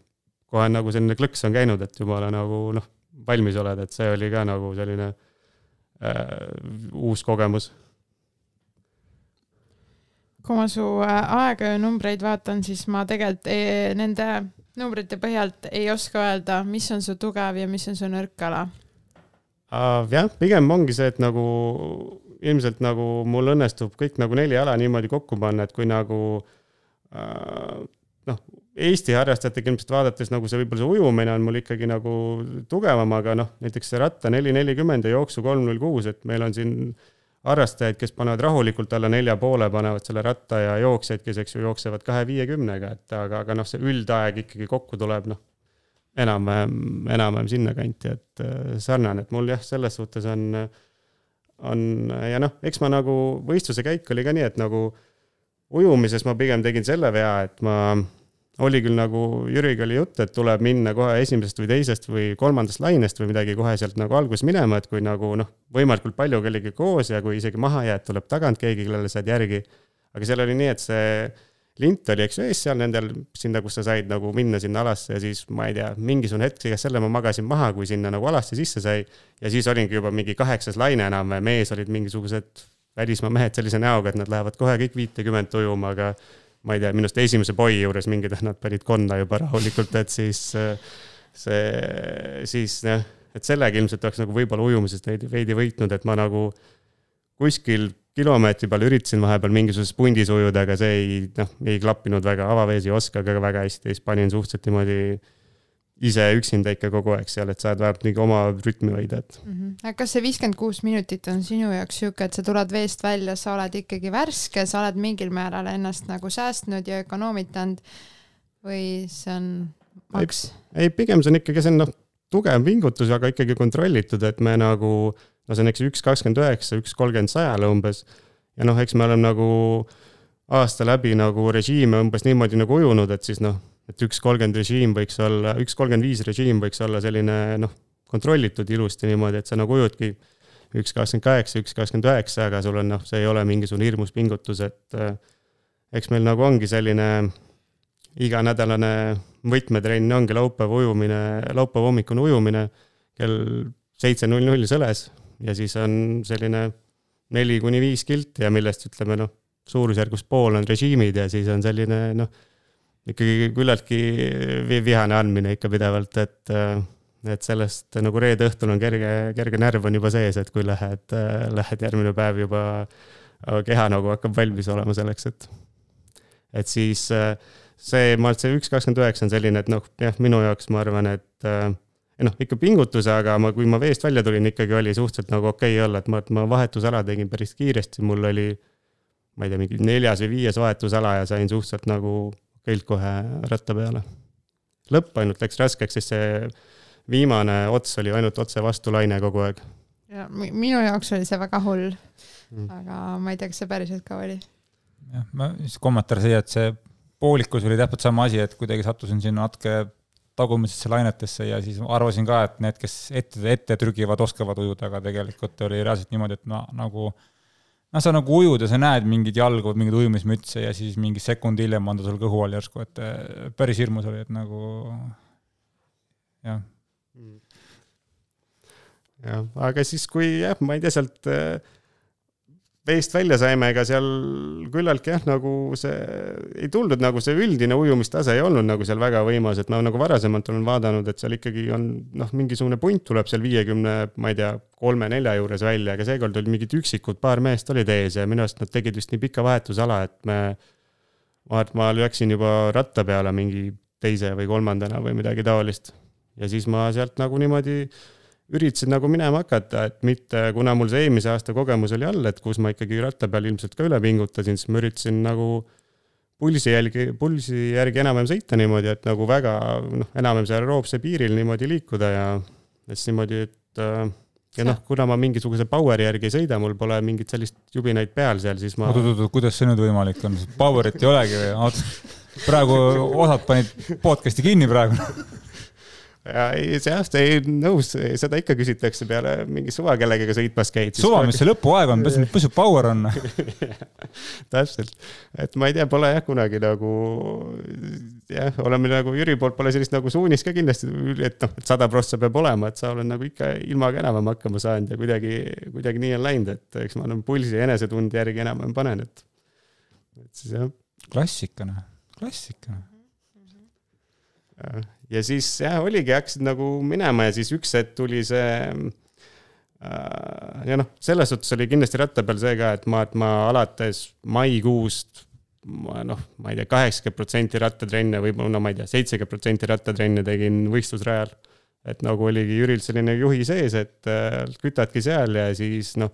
kohe nagu selline klõks on käinud, et jumala nagu noh, valmis oled, et see oli ka nagu selline äh, uus kogemus. Kui ma su äh, aega ja numbreid vaatan, siis ma tegelikult eh, nende numbrite põhjalt ei oska öelda, mis on su tugev ja mis on su nõrk ala? jah, pigem ongi see, et nagu ilmselt nagu mul õnnestub kõik nagu neli ala niimoodi kokku panna, et kui nagu äh, noh, Eesti harrastajatega ilmselt vaadates nagu see võib-olla see ujumine on mul ikkagi nagu tugevam, aga noh, näiteks see ratta neli nelikümmend ja jooksu kolm null kuus, et meil on siin harrastajaid, kes panevad rahulikult alla nelja poole, panevad selle ratta ja jooksjaid, kes, eks ju, jooksevad kahe viiekümnega, et aga, aga noh, see üldaeg ikkagi kokku tuleb, noh, enam-vähem, enam-vähem sinnakanti, et äh, sarnane, et mul jah, selles suhtes on, on ja noh, eks ma nagu võistluse käik oli ka nii, et nagu ujumises ma pigem tegin selle vea, et ma oli küll nagu Jüriga oli jutt, et tuleb minna kohe esimesest või teisest või kolmandast lainest või midagi kohe sealt nagu alguses minema, et kui nagu noh, võimalikult palju kellegagi koos ja kui isegi maha jääd, tuleb tagant keegi, kellele saad järgi. aga seal oli nii, et see lint oli, eks ju, ees seal nendel, sinna, kus sa said nagu minna sinna alasse ja siis ma ei tea, mingisugune hetk, igatahes selle ma magasin maha, kui sinna nagu alasse sisse sai. ja siis olingi juba mingi kaheksas laine enam-vähem, ees olid mingisugused välismaa mehed sellise näoga, et nad lähevad kohe kõik viitekümmet ujuma, aga ma ei tea, minu arust esimese boi juures mingid, nad panid konna juba rahulikult, et siis see, siis jah, et sellega ilmselt oleks nagu võib-olla ujumisest veidi, veidi võitnud, et ma nagu kuskil kilomeetri peal üritasin vahepeal mingisuguses pundis ujuda, aga see ei, noh, ei klappinud väga, avavees ei oska ka väga hästi, siis panin suhteliselt niimoodi ise üksinda ikka kogu aeg seal, et saad vähemalt mingi oma rütmi hoida, et mm. -hmm. aga kas see viiskümmend kuus minutit on sinu jaoks sihuke, et sa tuled veest välja, sa oled ikkagi värske, sa oled mingil määral ennast nagu säästnud ja ökonoomitanud või see on maks? ei, pigem see on ikkagi, see on noh, tugev pingutus, aga ikkagi kontrollitud, et me nagu, no see on eks üks kakskümmend üheksa, üks kolmkümmend sajale umbes. ja noh, eks me oleme nagu aasta läbi nagu režiime umbes niimoodi nagu ujunud, et siis noh et üks kolmkümmend režiim võiks olla, üks kolmkümmend viis režiim võiks olla selline noh, kontrollitud ilusti niimoodi, et sa nagu ujudki üks kakskümmend kaheksa, üks kakskümmend üheksa, aga sul on noh, see ei ole mingisugune hirmus pingutus, et äh, eks meil nagu ongi selline iganädalane võtmetrenn ongi laupäeva ujumine, laupäeva hommikune ujumine kell seitse null null sõles ja siis on selline neli kuni viis kilti ja millest ütleme noh, suurusjärgus pool on režiimid ja siis on selline noh ikkagi küllaltki vihane andmine ikka pidevalt, et, et sellest nagu reede õhtul on kerge, kerge närv on juba sees, et kui lähed, lähed järgmine päev juba, keha nagu hakkab valmis olema selleks, et, et siis see, ma arvan, et see üks kakskümmend üheksa on selline, et noh, jah, minu jaoks ma arvan, et noh, ikka pingutuse, aga ma, kui ma veest välja tulin, ikkagi oli suhteliselt nagu okei okay olla, et ma, ma vahetusala tegin päris kiiresti, mul oli ma ei tea, mingi neljas või viies vahetusala ja sain suhteliselt nagu köilt kohe ratta peale. lõpp ainult läks raskeks, sest see viimane ots oli ainult otse vastulaine kogu aeg. ja minu jaoks oli see väga hull mm.. aga ma ei tea, kas see päriselt ka oli. jah, ma siis kommentaar siia, et see poolikus oli täpselt sama asi, et kuidagi sattusin sinna natuke tagumisesse lainetesse ja siis arvasin ka, et need, kes ette, ette trügivad, oskavad ujuda, aga tegelikult oli reaalselt niimoodi, et ma nagu noh, sa nagu ujud ja sa näed mingeid jalgu, mingeid ujumismütse ja siis mingi sekund hiljem on ta sul kõhu all järsku, et eh, päris hirmus oli, et nagu jah. jah, aga siis, kui jah, ma ei tea, sealt äh, veest välja saime, ega seal küllaltki jah, nagu see ei tulnud nagu see üldine ujumistase ei olnud nagu seal väga võimas, et ma nagu varasemalt olen vaadanud, et seal ikkagi on noh, mingisugune punt tuleb seal viiekümne, ma ei tea, kolme-nelja juures välja, aga seekord olid mingid üksikud paar meest olid ees ja minu arust nad tegid vist nii pika vahetusala, et me, ma et ma läksin juba ratta peale mingi teise või kolmandana või midagi taolist. ja siis ma sealt nagu niimoodi üritasin nagu minema hakata, et mitte, kuna mul see eelmise aasta kogemus oli all, et kus ma ikkagi ratta peal ilmselt ka üle pingutasin, siis ma üritasin nagu pulsi jälgi, pulsi järgi enam-vähem sõita niimoodi, et nagu väga noh, enam-vähem seal roopse piiril niimoodi liikuda ja siis niimoodi, et äh, ja noh, kuna ma mingisuguse power'i järgi ei sõida, mul pole mingit sellist jubinaid peal seal, siis ma. oot-oot-oot, kuidas see nüüd võimalik on, power'it ei olegi või? praegu osad panid podcast'i kinni praegu ja ei, see aasta ei nõus, seda ikka küsitakse peale mingi suva kellegagi sõitmas käid. suva, mis see lõpuaeg on, mis see power on täpselt, et ma ei tea, pole jah kunagi nagu jah, oleme nagu Jüri poolt pole sellist nagu suunist ka kindlasti, et noh, et sada prossa peab olema, et sa oled nagu ikka ilmaga enam-vähem hakkama saanud ja kuidagi, kuidagi nii on läinud, et eks ma olen pulsi ja enesetunde järgi enam-vähem panen, et, et siis jah. klassika noh, klassika ja siis jah, oligi, hakkasid nagu minema ja siis üks hetk tuli see äh, ja noh, selles suhtes oli kindlasti ratta peal see ka, et ma, et ma alates maikuust ma noh, ma ei tea, kaheksakümmend protsenti rattatrenne või no ma ei tea, seitsekümmend protsenti rattatrenne tegin võistlusrajal. et nagu oligi Jüril selline juhi sees, et äh, kütadki seal ja siis noh,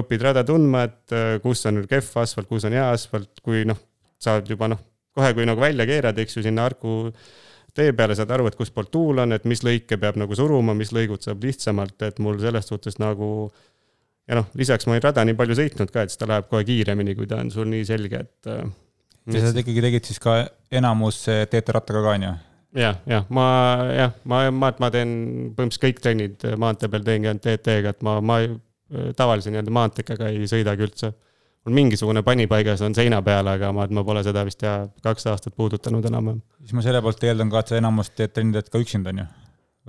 õpid rada tundma, et äh, kus on kehv asfalt, kus on hea asfalt, kui noh, saad juba noh, kohe kui nagu välja keerad, eks ju, sinna Harku tee peale saad aru, et kustpoolt tuul on, et mis lõike peab nagu suruma, mis lõigud saab lihtsamalt, et mul selles suhtes nagu ja noh, lisaks ma olen rada nii palju sõitnud ka, et siis ta läheb kohe kiiremini, kui ta on sul nii selge, et äh, ja sa ikkagi tegid siis ka enamus teete rattaga ka, on ju? jah, jah, ma jah, ma, ma, ma teen põhimõtteliselt kõik trennid maantee peal teengi ainult TT-ga, et ma, ma tavalise nii-öelda maanteekaga ei sõidagi üldse. Mul mingisugune panipaigas on seina peal, aga ma, ma pole seda vist jah, kaks aastat puudutanud enam-vähem. siis ma selle poolt eeldan ka, et sa enamus teed trenni teed ka üksinda, on ju?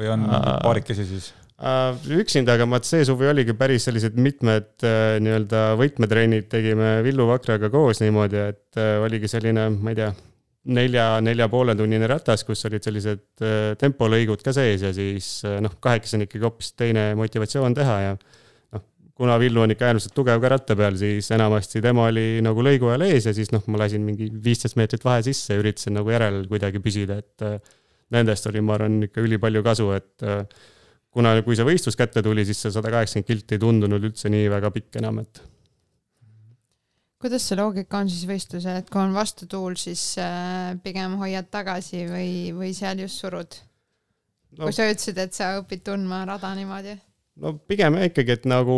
või on paarikesi siis? Äh, üksinda, aga vaat see suvi oligi päris sellised mitmed äh, nii-öelda võtmetrennid tegime Villu Vakraga koos niimoodi, et äh, oligi selline, ma ei tea, nelja, nelja poole tunnine ratas, kus olid sellised tempolõigud ka sees ja siis noh, kahekesi on ikkagi hoopis teine motivatsioon teha ja kuna Villu on ikka äärmiselt tugev ka ratta peal, siis enamasti tema oli nagu lõigu ajal ees ja siis noh, ma lasin mingi viisteist meetrit vahe sisse ja üritasin nagu järel kuidagi püsida, et nendest oli, ma arvan, ikka ülipalju kasu, et kuna, kui see võistlus kätte tuli, siis see sada kaheksakümmend kilti ei tundunud üldse nii väga pikk enam, et. kuidas see loogika on siis võistlusel, et kui on vastutuul, siis äh, pigem hoiad tagasi või, või seal just surud no.? kui sa ütlesid, et sa õpid tundma rada niimoodi no pigem ikkagi, et nagu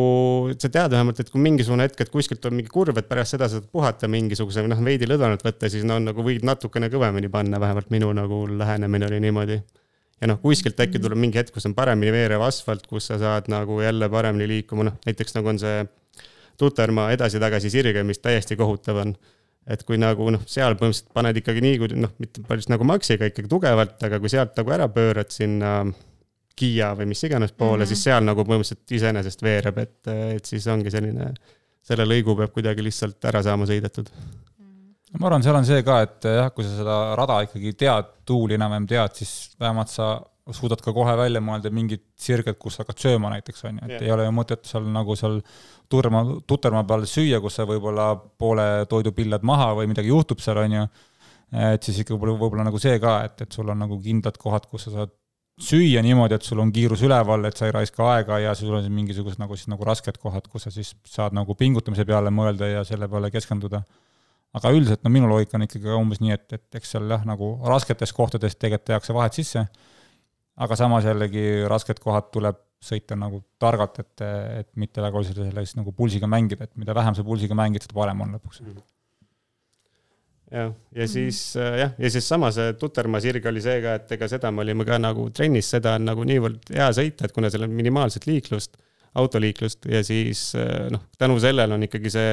sa tead vähemalt, et kui mingisugune hetk, et kuskilt on mingi kurv, et pärast seda saad puhata mingisuguse noh, veidi lõdvenalt võtta, siis no nagu võid natukene kõvemini panna, vähemalt minu nagu lähenemine oli niimoodi ja noh, kuskilt äkki tuleb mingi hetk, kus on paremini veerev asfalt, kus sa saad nagu jälle paremini liikuma, noh näiteks nagu on see Tutermaa edasi-tagasi sirge, mis täiesti kohutav on. et kui nagu noh, seal põhimõtteliselt paned ikkagi nii, kui noh, mitte päris nagu maksiga ikkagi tugevalt, aga kui sealt nagu ära pöörad sinna Kiia või mis iganes poole mm, -hmm. siis seal nagu põhimõtteliselt iseenesest veereb, et, et siis ongi selline, selle lõigu peab kuidagi lihtsalt ära saama sõidetud ma arvan, seal on see ka, et jah, kui sa seda rada ikkagi tead, tuuli enam-vähem tead, siis vähemalt sa suudad ka kohe välja mõelda mingid sirged, kus hakkad sööma näiteks, on ju, et yeah. ei ole ju mõtet seal nagu seal turma, tutermaa peal süüa, kus sa võib-olla poole toidu pillad maha või midagi juhtub seal, on ju. et siis ikka võib-olla, võib-olla nagu see ka, et, et sul on nagu kindlad kohad, kus sa saad süüa niimoodi, et sul on kiirus üleval, et sa ei raiska aega ja sul on mingisugused nagu siis nagu rasked kohad, kus sa siis saad nagu pingutamise peale mõelda ja selle peale keskenduda. Aga üldiselt no minu loogika on ikkagi umbes nii, et, et eks seal jah, nagu rasketes kohtades tegelikult tehakse vahet sisse, aga samas jällegi rasked kohad tuleb sõita nagu targalt, et, et mitte väga oluliselt selle siis nagu pulsiga mängida, et mida vähem sa pulsiga mängid, seda parem on lõpuks. Mm. -hmm jah, ja siis äh, jah, ja siis sama see Tutermaa sirg oli see ka, et ega seda me olime ka nagu trennis, seda on nagu niivõrd hea sõita, et kuna seal on minimaalset liiklust, autoliiklust ja siis äh, noh, tänu sellele on ikkagi see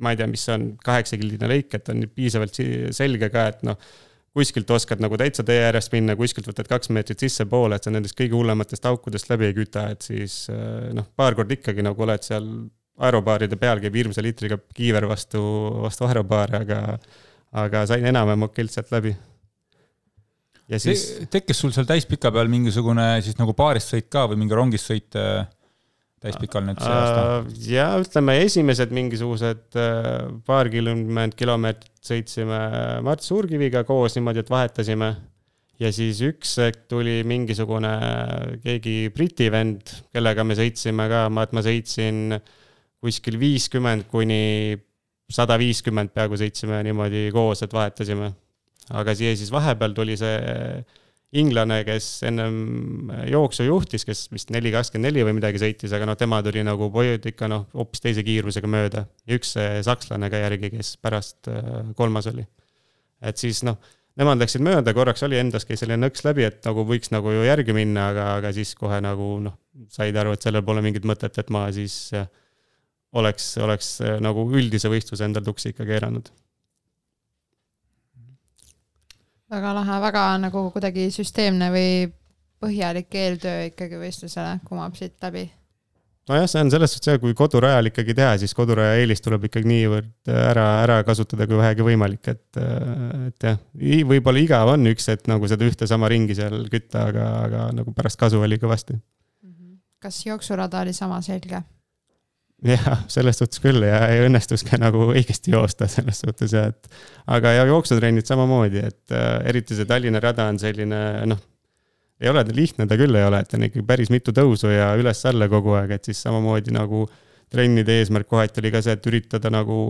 ma ei tea, mis on kaheksakildine lõik, et on piisavalt selge ka, et noh, kuskilt oskad nagu täitsa tee äärest minna, kuskilt võtad kaks meetrit sissepoole, et sa nendest kõige hullematest aukudest läbi ei küta, et siis noh, paar korda ikkagi nagu oled seal aerobaaride peal, käib hirmsa liitriga kiiver vastu, vastu aerobaari, aga, aga sain enam-vähem okeilt sealt läbi. ja siis Te,. tekkis sul seal täispika peal mingisugune siis nagu baarist sõit ka või mingi rongist sõit äh, täispikal nüüd see aasta? Äh, ja ütleme, esimesed mingisugused äh, paarkümmend kilomeetrit sõitsime Mart Suurkiviga koos niimoodi, et vahetasime. ja siis üks hetk tuli mingisugune keegi Briti vend, kellega me sõitsime ka, ma, et ma sõitsin kuskil viiskümmend kuni sada viiskümmend peaaegu sõitsime niimoodi koos, et vahetasime. aga siia siis vahepeal tuli see inglane, kes ennem jooksu juhtis, kes vist neli kakskümmend neli või midagi sõitis, aga noh, tema tuli nagu pojud ikka noh, hoopis teise kiirusega mööda. ja üks sakslane ka järgi, kes pärast äh, kolmas oli. et siis noh, nemad läksid mööda, korraks oli endas käis selline nõks läbi, et nagu võiks nagu ju järgi minna, aga, aga siis kohe nagu noh, said aru, et sellel pole mingit mõtet, et ma siis äh, oleks, oleks äh, nagu üldise võistluse endal tuksi ikka keeranud väga lahe, väga nagu kuidagi süsteemne või põhjalik eeltöö ikkagi võistlusele kumab siit läbi. nojah, see on selles suhtes hea, kui kodurajal ikkagi teha, siis koduraja eelis tuleb ikkagi niivõrd ära, ära kasutada, kui vähegi võimalik, et, et jah. võib-olla igav on üks hetk nagu seda ühte sama ringi seal kütta, aga, aga nagu pärast kasu oli kõvasti. kas jooksurada oli sama selge? Jah, selles suhtes küll ja ei õnnestus ka nagu õigesti joosta selles suhtes ja et. aga ja jooksutrennid samamoodi, et äh, eriti see Tallinna rada on selline noh ei ole ta lihtne, ta küll ei ole, et on ikkagi päris mitu tõusu ja üles-alla kogu aeg, et siis samamoodi nagu trennide eesmärk kohati oli ka see, et üritada nagu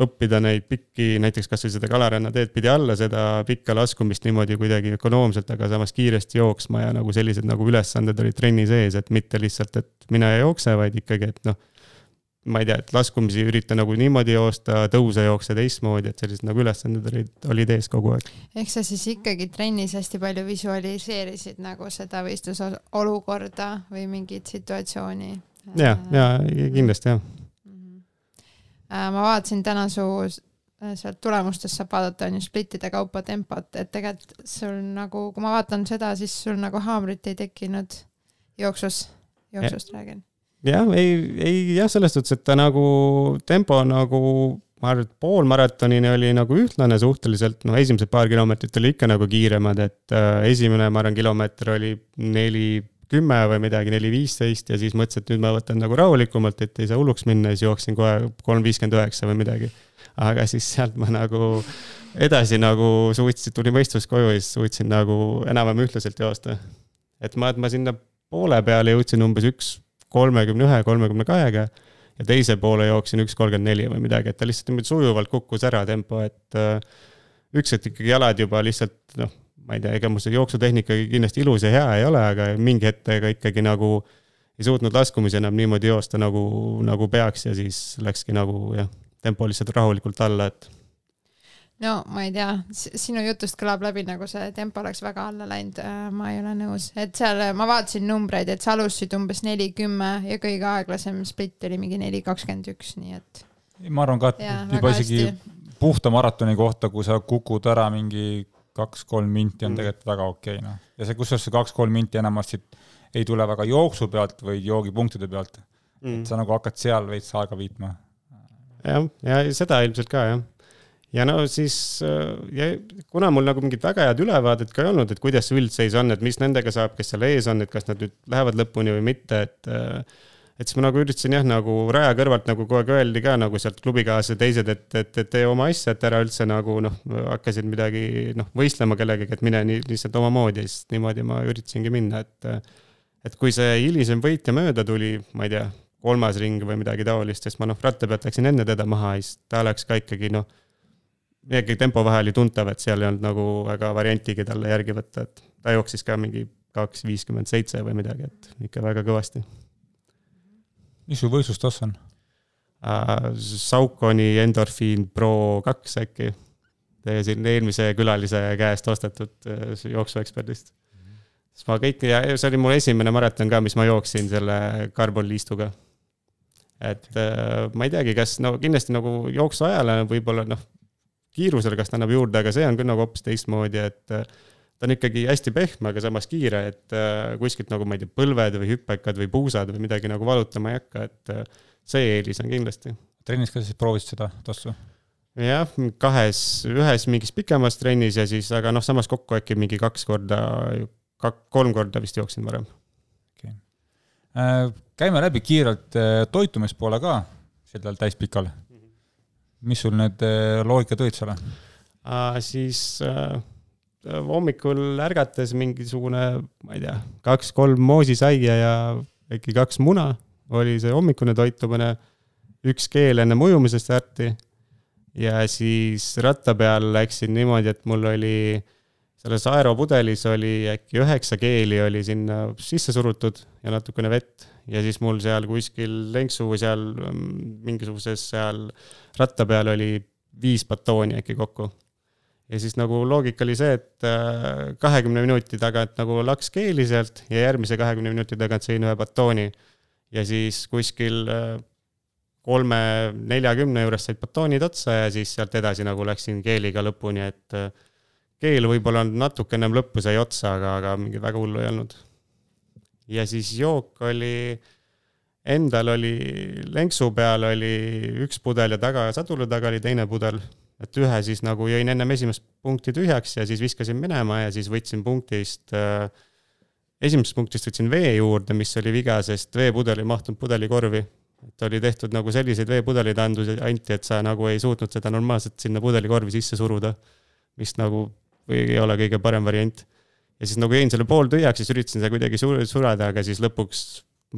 õppida neid pikki, näiteks kasvõi seda Kalaranna teed pidi alla seda pikka laskumist niimoodi kuidagi ökonoomselt, aga samas kiiresti jooksma ja nagu sellised nagu ülesanded olid trenni sees, et mitte lihtsalt, et mine ja jookse, vaid ikkagi, et noh ma ei tea, et laskumisi ürita nagu niimoodi joosta, tõuse jookse teistmoodi, et sellised nagu ülesanded olid, olid ees kogu aeg. ehk sa siis ikkagi trennis hästi palju visualiseerisid nagu seda võistluse olukorda või mingit situatsiooni? ja, ja kindlasti jah mm. -hmm. ma vaatasin täna su äh, sealt tulemustest saab vaadata on ju splittide kaupa tempot, et tegelikult sul nagu, kui ma vaatan seda, siis sul nagu haamrit ei tekkinud jooksus, jooksust ja. räägin jah, ei, ei jah, selles suhtes, et ta nagu tempo nagu ma arvan, et poolmaratonini oli nagu ühtlane suhteliselt, no esimesed paar kilomeetrit oli ikka nagu kiiremad, et äh, esimene, ma arvan, kilomeeter oli neli kümme või midagi, neli viisteist ja siis mõtlesin, et nüüd ma võtan nagu rahulikumalt, et ei saa hulluks minna siis jooksin kohe kolm viiskümmend üheksa või midagi. aga siis sealt ma nagu edasi nagu suutsin, tulin võistlust koju ja siis suutsin nagu enam-vähem ühtlaselt joosta. et ma, ma sinna poole peale jõudsin umbes üks kolmekümne ühe, kolmekümne kahega ja teise poole jooksin üks kolmkümmend neli või midagi, et ta lihtsalt niimoodi sujuvalt kukkus ära tempo, et äh, üks hetk ikkagi jalad juba lihtsalt noh, ma ei tea, ega mu see jooksutehnika kindlasti ilus ja hea ei ole, aga mingi hetkega ikkagi nagu ei suutnud laskumisi enam niimoodi joosta nagu, nagu peaks ja siis läkski nagu jah, tempo lihtsalt rahulikult alla, et no ma ei tea, sinu jutust kõlab läbi nagu see tempo oleks väga alla läinud, äh, ma ei ole nõus, et seal ma vaatasin numbreid, et sa alustasid umbes neli, kümme ja kõige aeglasem split oli mingi neli, kakskümmend üks, nii et. ma arvan ka, et juba isegi hästi. puhta maratoni kohta, kui sa kukud ära mingi kaks-kolm minti on mm. tegelikult väga okei okay,, noh. ja see, kusjuures see kaks-kolm minti enamasti ei tule väga jooksu pealt või joogipunktide pealt mm.. et sa nagu hakkad seal veits aega viitma. jah, ja seda ilmselt ka, jah ja no siis äh, ja kuna mul nagu mingit väga head ülevaadet ka ei olnud, et kuidas see üldseis on, et mis nendega saab, kes seal ees on, et kas nad nüüd lähevad lõpuni või mitte, et äh, et siis ma nagu üritasin jah, nagu raja kõrvalt nagu kogu aeg öeldi ka nagu sealt klubikaaslased teised, et, et, et tee oma asja, et ära üldse nagu noh, hakkasid midagi noh, võistlema kellegagi, et mine nii lihtsalt omamoodi. Ja siis niimoodi ma üritasingi minna, et et kui see hilisem võitja mööda tuli, ma ei tea, kolmas ring või midagi taolist, siis ma noh, ratta pealt läksin enne teda maha ja siis ta läks ka ikkagi noh ikkagi tempo vahe oli tuntav, et seal ei olnud nagu väga variantigi talle järgi võtta, et ta jooksis ka mingi kaks viiskümmend seitse või midagi, et ikka väga kõvasti. mis su võistlustass on uh,? Saukoni Endorphin Pro kaks äkki. siin eelmise külalise käest ostetud uh, jooksueksperdist. siis ma kõik ja see oli mul esimene maraton ka, mis ma jooksin selle karbonliistuga. et uh, ma ei teagi, kas no kindlasti nagu jooksuajale võib-olla noh kiirusele, kas ta annab juurde, aga see on küll nagu hoopis teistmoodi, et äh, ta on ikkagi hästi pehme, aga samas kiire, et äh, kuskilt nagu ma ei tea, põlved või hüpekad või puusad või midagi nagu valutama ei hakka, et äh, see eelis on kindlasti. trennis ka siis proovisid seda tossu? jah, kahes, ühes mingis pikemas trennis ja siis, aga noh, samas kokku äkki mingi kaks korda, kolm korda vist jooksin varem. okay.. käime läbi kiirelt toitumispoole ka sellel täispikal mis sul need äh, loogikad olid seal? Uh,? siis uh, hommikul ärgates mingisugune, ma ei tea, kaks-kolm moosisaia ja äkki kaks muna oli see hommikune toitumine, üks keel enne ujumisest starti ja siis ratta peal läksin niimoodi, et mul oli selles aeropudelis oli äkki üheksa keeli oli sinna sisse surutud ja natukene vett ja siis mul seal kuskil lenksu seal mm, mingisuguses seal ratta peal oli viis batooni äkki kokku. ja siis nagu loogika oli see, et äh, kahekümne minuti tagant nagu laks keeli sealt ja järgmise kahekümne minuti tagant sõin ühe batooni. ja siis kuskil äh, kolme, neljakümne juures said batoonid otsa ja siis sealt edasi nagu läksin keeliga lõpuni, et äh, keel võib-olla natuke ennem lõppu sai otsa, aga, aga mingi väga hullu ei olnud ja siis jook oli Endal oli lenksu peal oli üks pudel ja taga sadula taga oli teine pudel. et ühe siis nagu jõin ennem esimest punkti tühjaks ja siis viskasin minema ja siis võtsin punktist äh, esimesest punktist võtsin vee juurde, mis oli viga, sest veepudel ei mahtunud pudelikorvi. et oli tehtud nagu selliseid veepudeleid andusi anti, et sa nagu ei suutnud seda normaalselt sinna pudelikorvi sisse suruda. mis nagu ei ole kõige parem variant. Ja siis nagu jõin selle pooltühjaks, siis üritasin seda kuidagi sureda, aga siis lõpuks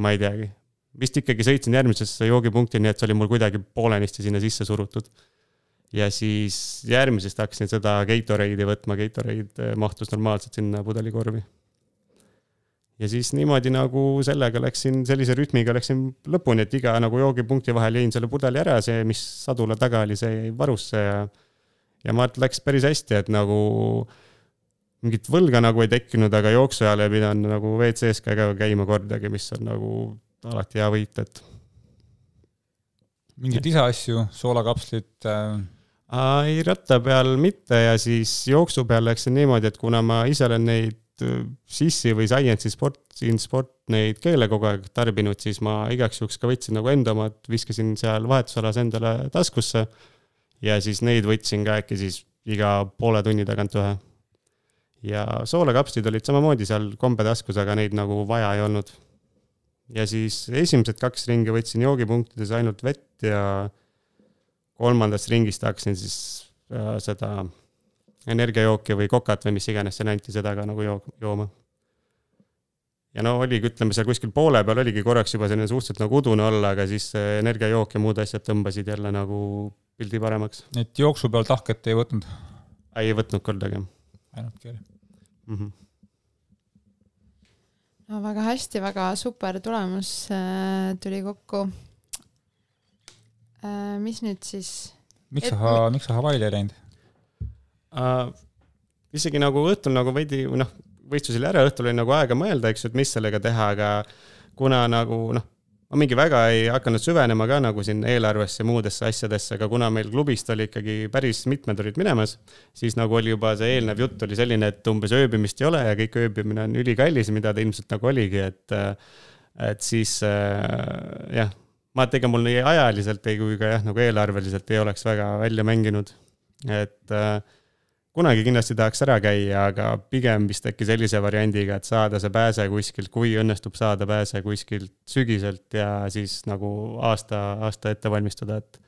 ma ei teagi. vist ikkagi sõitsin järgmisesse joogipunkti, nii et see oli mul kuidagi poolenisti sinna sisse surutud. ja siis järgmisest hakkasin seda Gatorade'i võtma, Gatorade mahtus normaalselt sinna pudelikorvi ja siis niimoodi nagu sellega läksin, sellise rütmiga läksin lõpuni, et iga nagu joogipunkti vahel jõin selle pudeli ära, see, mis sadula taga oli, see jäi varusse ja ja ma arvan, et läks päris hästi, et nagu mingit võlga nagu ei tekkinud, aga jooksu ajal ei pidanud nagu WC-s ka käima kordagi, mis on nagu alati hea võit, et. mingeid lisaasju, soolakapslit äh...? ei, ratta peal mitte ja siis jooksu peal läksin niimoodi, et kuna ma ise olen neid Äh, Sissi või Science'i sport, in sport neid keele kogu aeg tarbinud, siis ma igaks juhuks ka võtsin nagu enda omad, viskasin seal vahetusalas endale taskusse. ja siis neid võtsin ka äkki siis iga poole tunni tagant ühe. Ja soolakapslid olid samamoodi seal kombetaskus, aga neid nagu vaja ei olnud. ja siis esimesed kaks ringi võtsin joogipunktides ainult vett ja kolmandast ringist hakkasin siis äh, seda energiajooki või kokat või mis iganes, seal anti seda ka nagu joo-, jooma. ja no oligi, ütleme seal kuskil poole peal oligi korraks juba selline suhteliselt nagu udune olla, aga siis energiajook ja muud asjad tõmbasid jälle nagu pildi paremaks. et jooksu peal tahket ei võtnud? ei võtnud kordagi. Ainult keel mm. -hmm. no väga hästi, väga super tulemus äh, tuli kokku äh,. mis nüüd siis? miks sa, miks sa Hawaii'le ei läinud? uh,. isegi nagu õhtul nagu veidi, noh, võistlus oli ära, õhtul oli nagu aega mõelda, eks ju, et mis sellega teha, aga kuna nagu noh, ma mingi väga ei hakanud süvenema ka nagu siin eelarvesse, muudesse asjadesse, aga kuna meil klubist oli ikkagi päris mitmed olid minemas, siis nagu oli juba see eelnev jutt oli selline, et umbes ööbimist ei ole ja kõik ööbimine on ülikallis, mida ta ilmselt nagu oligi, et et siis äh, jah, ma, et ega mul nii ajaliselt ei kui ka jah, nagu eelarveliselt ei oleks väga välja mänginud, et äh, kunagi kindlasti tahaks ära käia, aga pigem vist äkki sellise variandiga, et saada see pääse kuskilt, kui õnnestub saada pääse kuskilt sügiselt ja siis nagu aasta, aasta ette valmistuda, et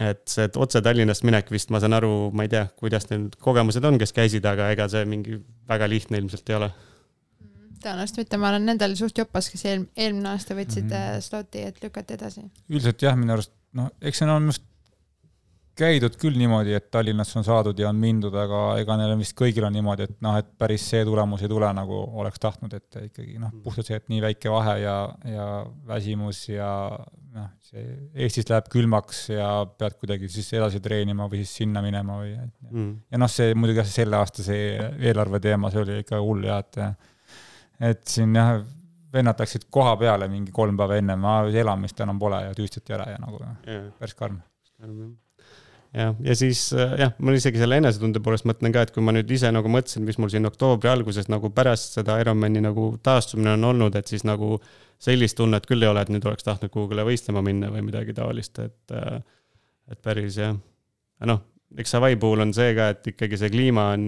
et see et otse Tallinnast minek vist, ma saan aru, ma ei tea, kuidas neil kogemused on, kes käisid, aga ega see mingi väga lihtne ilmselt ei ole tõenäoliselt mitte, ma olen nendel suht jopas, kes eel, eelmine aasta võtsid mm -hmm. sloti, et lükati edasi. üldiselt jah, minu arust noh, eks see on just käidud küll niimoodi, et Tallinnasse on saadud ja on mindud, aga ega neil on vist kõigil on niimoodi, et noh, et päris see tulemus ei tule, nagu oleks tahtnud, et ikkagi noh, mm. puhtalt see, et nii väike vahe ja, ja väsimus ja noh, see Eestis läheb külmaks ja pead kuidagi siis edasi treenima või siis sinna minema või mm. ja noh, see muidugi jah, selle aasta see eelarve teema, see oli ikka hull jah, et et siin jah, vennad läksid koha peale mingi kolm päeva ennem, elamist enam pole ja tüüstati ära ja nagu yeah. päris karm jah, ja siis äh, jah, mul isegi selle enesetunde poolest mõtlen ka, et kui ma nüüd ise nagu mõtlesin, mis mul siin oktoobri alguses nagu pärast seda Ironmani nagu taastumine on olnud, et siis nagu sellist tunnet küll ei ole, et nüüd oleks tahtnud kuhugile võistlema minna või midagi taolist, et, äh, et päris jah. noh, eks Hawaii puhul on see ka, et ikkagi see kliima on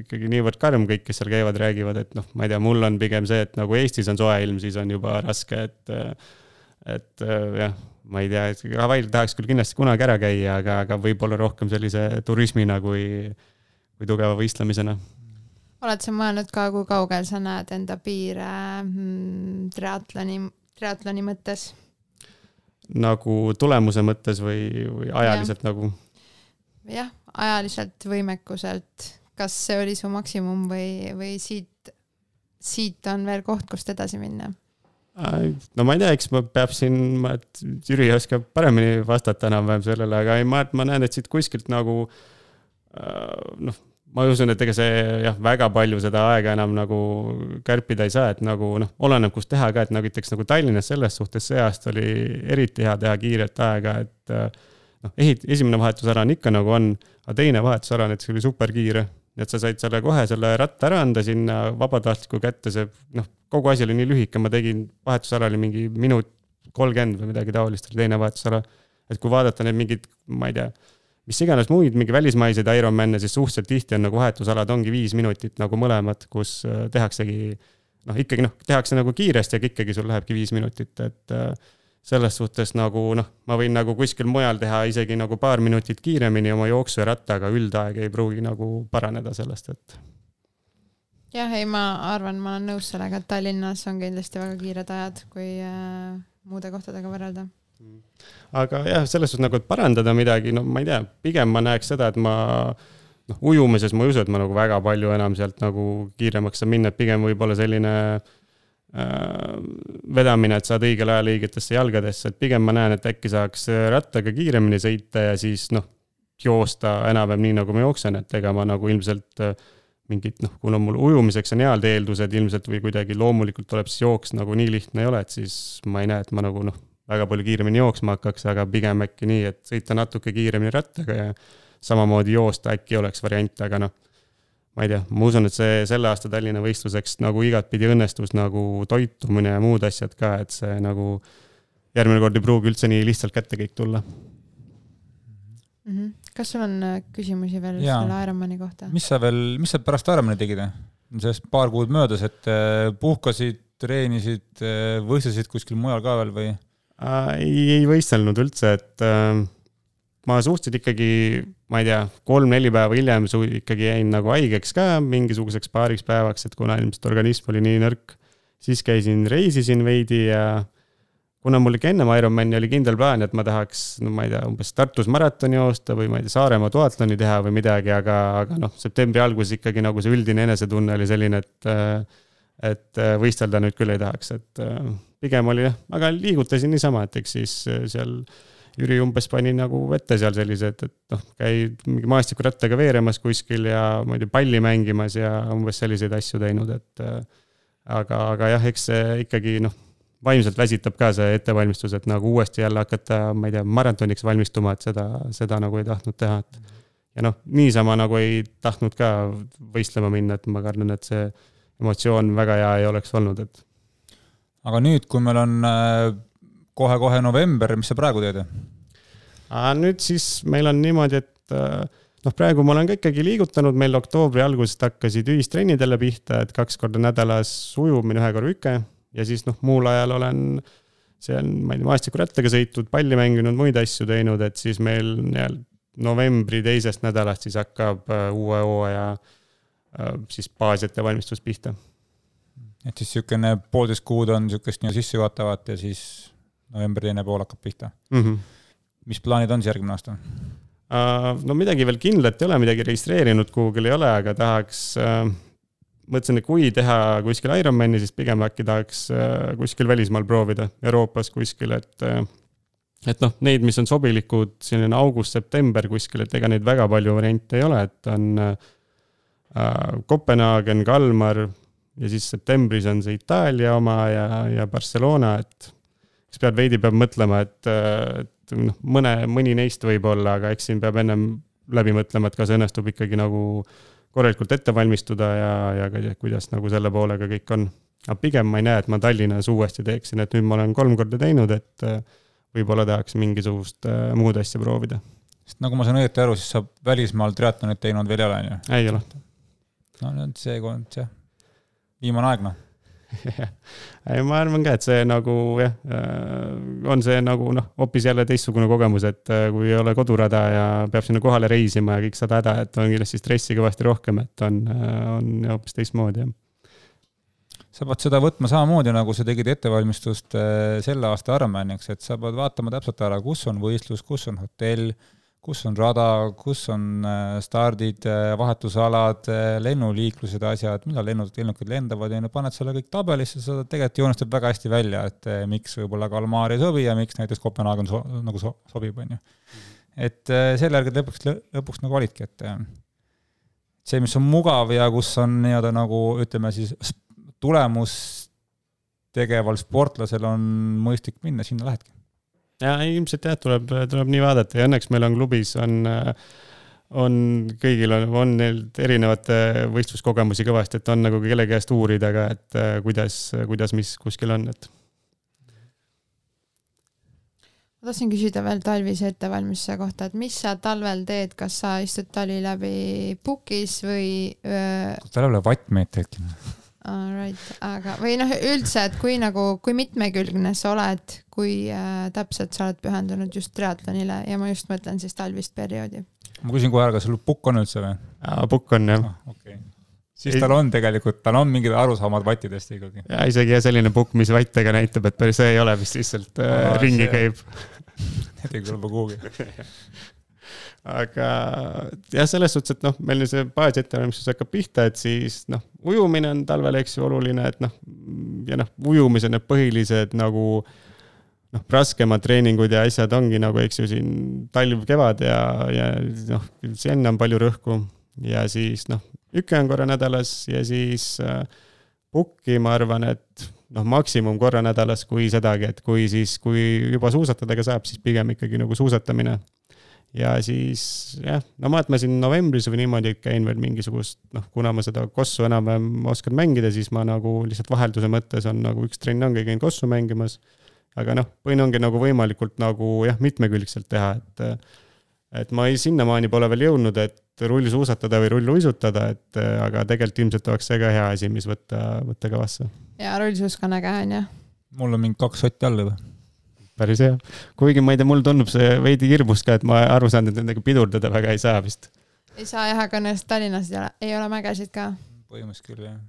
ikkagi niivõrd karm, kõik, kes seal käivad, räägivad, et noh, ma ei tea, mul on pigem see, et nagu Eestis on soe ilm, siis on juba raske, et, et jah ma ei tea, Hawaii'l tahaks küll kindlasti kunagi ära käia, aga, aga võib-olla rohkem sellise turismina kui, kui tugeva võistlemisena. oled sa mõelnud ka, kui kaugel sa näed enda piire mm, triatloni, triatloni mõttes? nagu tulemuse mõttes või, või ajaliselt ja. nagu? jah, ajaliselt, võimekuselt, kas see oli su maksimum või, või siit, siit on veel koht, kust edasi minna? No ma ei tea, eks ma peab siin, ma, et Jüri oskab paremini vastata enam-vähem sellele, aga ei, ma, ma näen, et siit kuskilt nagu äh, noh, ma usun, et ega see jah, väga palju seda aega enam nagu kärpida ei saa, et nagu noh, oleneb, kus teha ka, et nagu näiteks nagu Tallinnas selles suhtes see aasta oli eriti hea teha kiiret aega, et äh, noh, ehit-, esimene vahetusala on ikka nagu on, aga teine vahetusala näiteks oli super kiire nii et sa said selle kohe selle ratta ära anda sinna vabatahtliku kätte, see noh, kogu asi oli nii lühike, ma tegin, vahetusala oli mingi minut kolmkümmend või midagi taolist oli teine vahetusala. et kui vaadata neid mingeid, ma ei tea, mis iganes muid mingi välismaiseid Ironman'e, siis suhteliselt tihti on nagu vahetusalad ongi viis minutit nagu mõlemad, kus äh, tehaksegi noh, ikkagi noh, tehakse nagu kiiresti, aga ikkagi sul lähebki viis minutit, et äh, selles suhtes nagu noh, ma võin nagu kuskil mujal teha isegi nagu paar minutit kiiremini oma jooksu ja rattaga, üldaeg ei pruugi nagu paraneda sellest, et jah, ei, ma arvan, ma olen nõus sellega, et Tallinnas on kindlasti väga kiired ajad, kui äh, muude kohtadega võrrelda. aga jah, selles suhtes nagu, et parandada midagi, no ma ei tea, pigem ma näeks seda, et ma noh, ujumises ma ei usu, et ma nagu väga palju enam sealt nagu kiiremaks saan minna, et pigem võib-olla selline äh, vedamine, et saad õigel ajal õigetesse jalgadesse, et pigem ma näen, et äkki saaks rattaga kiiremini sõita ja siis noh, joosta enam-vähem nii, nagu ma jooksen, et ega ma nagu ilmselt äh, mingit noh, kuna mul ujumiseks on head eeldused ilmselt või kuidagi loomulikult tuleb siis jooks nagu nii lihtne ei ole, et siis ma ei näe, et ma nagu noh, väga palju kiiremini jooksma hakkaks, aga pigem äkki nii, et sõita natuke kiiremini rattaga ja samamoodi joosta äkki oleks variant, aga noh, ma ei tea, ma usun, et see selle aasta Tallinna võistluseks nagu igatpidi õnnestus nagu toitumine ja muud asjad ka, et see nagu järgmine kord ei pruugi üldse nii lihtsalt kätte kõik tulla mm. -hmm. kas sul on äh, küsimusi veel Jaa. selle Ironmani kohta? mis sa veel, mis sa pärast Ironmani tegid? sellest paar kuud möödas, et äh, puhkasid, treenisid, äh, võistlesid kuskil mujal ka veel või? ei, ei võistelnud üldse, et äh, ma suhteliselt ikkagi, ma ei tea, kolm-neli päeva hiljem ikkagi jäin nagu haigeks ka mingisuguseks paariks päevaks, et kuna ilmselt organism oli nii nõrk. siis käisin, reisisin veidi ja kuna mul ikka ennem Ironmani oli kindel plaan, et ma tahaks, no ma ei tea, umbes Tartus maratoni joosta või ma ei tea, Saaremaa duatloni teha või midagi, aga, aga noh, septembri alguses ikkagi nagu see üldine enesetunne oli selline, et et võistelda nüüd küll ei tahaks, et pigem oli jah, aga liigutasin niisama, et eks siis seal Jüri umbes pani nagu ette seal sellised, et noh, käid mingi maastikurattaga veeremas kuskil ja ma ei tea, palli mängimas ja umbes selliseid asju teinud, et aga, aga jah, eks see ikkagi noh vaimselt väsitab ka see ettevalmistus, et nagu uuesti jälle hakata, ma ei tea, maratoniks valmistuma, et seda, seda nagu ei tahtnud teha, et. ja noh, niisama nagu ei tahtnud ka võistlema minna, et ma kardan, et see emotsioon väga hea ei oleks olnud, et. aga nüüd, kui meil on äh, kohe-kohe november, mis sa praegu teed? nüüd siis meil on niimoodi, et äh, noh, praegu ma olen ka ikkagi liigutanud, meil oktoobri algusest hakkasid ühistrennid jälle pihta, et kaks korda nädalas ujumine, ühe korra hüke ja siis noh, muul ajal olen seal, ma ei tea, maastikurattaga sõitnud, palli mänginud, muid asju teinud, et siis meil novembri teisest nädalast siis hakkab äh, uue hooaja äh, siis baasettevalmistus pihta. et siis niisugune poolteist kuud on niisugust nii-öelda sissejuhatavat ja siis novembri teine pool hakkab pihta mm. -hmm. mis plaanid on siis järgmine aasta? Uh, no midagi veel kindlat ei ole, midagi registreerinud kuhugil ei ole, aga tahaks uh, mõtlesin, et kui teha kuskil Ironmani, siis pigem äkki tahaks äh, kuskil välismaal proovida, Euroopas kuskil, et äh, et noh, neid, mis on sobilikud, selline august-september kuskil, et ega neid väga palju variante ei ole, et on äh, Kopenhaagen, Kalmar ja siis septembris on see Itaalia oma ja, ja Barcelona, et eks pead veidi peab mõtlema, et, et noh, mõne, mõni neist võib-olla, aga eks siin peab ennem läbi mõtlema, et kas õnnestub ikkagi nagu korralikult ette valmistuda ja, ja ka kuidas nagu selle poolega kõik on. aga pigem ma ei näe, et ma Tallinnas uuesti teeksin, et nüüd ma olen kolm korda teinud, et võib-olla tahaks mingisugust muud asja proovida. sest nagu ma saan õieti aru, siis sa välismaal triatlonit teinud veel ei ole, on ju? ei ole. no nüüd seekord jah, viimane aeg noh ei, ma arvan ka, et see nagu jah, äh, on see nagu noh, hoopis jälle teistsugune kogemus, et äh, kui ei ole kodurada ja peab sinna kohale reisima ja kõik saad häda, et on kindlasti stressi kõvasti rohkem, et on, äh, on hoopis teistmoodi, jah. Sa pead seda võtma samamoodi, nagu sa tegid ettevalmistust selle aasta Ironmaniks, et sa pead vaatama täpselt ära, kus on võistlus, kus on hotell kus on rada, kus on äh, stardid, äh, vahetusalad, äh, lennuliiklused, asjad, millal lennud, lennukid lendavad ja no paned selle kõik tabelisse, seda tegelikult joonistab väga hästi välja, et miks võib-olla Kalmar ei sobi ja miks näiteks Kopenhaagen so, nagu so, sobib, on ju. et selle järgi lõpuks, lõpuks nagu validki, et see, mis on mugav ja kus on nii-öelda nagu ütleme siis tulemus tegeval sportlasel on mõistlik minna, sinna lähedki ja ilmselt jah, tuleb, tuleb nii vaadata ja õnneks meil on klubis on, on kõigil on, on neil erinevate võistluskogemusi kõvasti, et on nagu kelle käest uurida ka, et kuidas, kuidas, mis kuskil on, et. ma tahtsin küsida veel talvise ettevalmistuse kohta, et mis sa talvel teed, kas sa istud tali läbi pukis või öö...? tal ei ole vattmeetritki. Alright, aga, või noh, üldse, et kui nagu, kui mitmekülgne sa oled, kui äh, täpselt sa oled pühendunud just triatlonile ja ma just mõtlen siis talvist perioodi. ma küsin kohe ära, kas sul pukk on üldse või? pukk on jah ah,. okei okay siis tal on tegelikult, tal on mingid arusaamad vattidest ikkagi. ja isegi selline pukk, mis vattidega näitab, et päris see ei ole, mis lihtsalt äh, ringi see... käib Need ei kõlba kuhugi aga jah, selles suhtes, et noh, meil see baasi ettevalmistus hakkab pihta, et siis noh, ujumine on talvel, eks ju, oluline, et noh, ja noh, ujumise need põhilised nagu noh, raskemad treeningud ja asjad ongi nagu, eks ju, siin talv, kevad ja, ja noh, sinna on palju rõhku ja siis noh, üke on korra nädalas ja siis äh, pukki ma arvan, et noh, maksimum korra nädalas, kui sedagi, et kui siis, kui juba suusatadagi saab, siis pigem ikkagi nagu suusatamine. Ja siis jah, no ma, et ma siin novembris või niimoodi käin veel mingisugust, noh, kuna ma seda kossu enam-vähem oskan mängida, siis ma nagu lihtsalt vahelduse mõttes on nagu üks trenn ongi, käin kossu mängimas. aga noh, põhiline ongi nagu võimalikult nagu jah, mitmekülgselt teha, et et ma ei, sinnamaani pole veel jõudnud, et rullsuusatada või rulluisutada, et aga tegelikult ilmselt oleks see ka hea asi, mis võtta, võtta kavasse ja rullsuusk on äge, on ju? mul on mingi kaks sotti all juba. Päris hea, kuigi ma ei tea, mulle tundub see veidi hirmus ka, et ma aru saan, et nendega pidurdada väga ei saa vist. ei saa jah, aga õnneks Tallinnas ei ole, ei ole mägesid ka. põhimõtteliselt küll jah.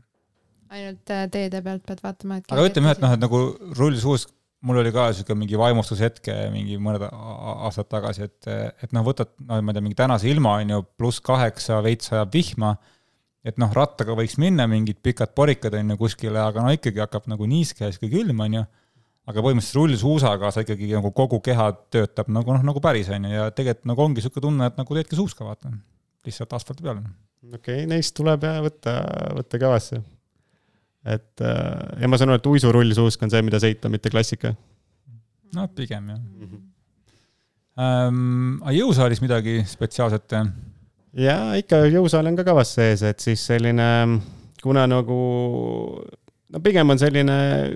ainult äh, teede pealt pead vaatama, et. aga ütleme, et noh, et nagu rullsuusk, mul oli ka sihuke mingi vaimustushetke mingi mõned aastad tagasi, et, et noh, võtad, no ma ei tea, mingi tänase ilma on ju, pluss kaheksa, veits sajab vihma et noh, rattaga võiks minna mingid pikad porikad on ju kuskile, aga no ikkagi hakkab nagu niiske ja sihuke külm on ju. Aga põhimõtteliselt rullsuusaga sa ikkagi nagu kogu keha töötab nagu noh, nagu päris on ju ja tegelikult nagu ongi sihuke tunne, et nagu teedki suuska, vaata. lihtsalt asfalti peal. okei okay,, neist tuleb jah võtta, võtta kavasse. et äh, ja ma saan aru, et uisurullsuusk on see, mida sõita, mitte klassika? no pigem jah mm. -hmm. Ähm, jõusaalis midagi spetsiaalset? ja ikka jõusaal on ka kavas sees, et siis selline, kuna nagu no pigem on selline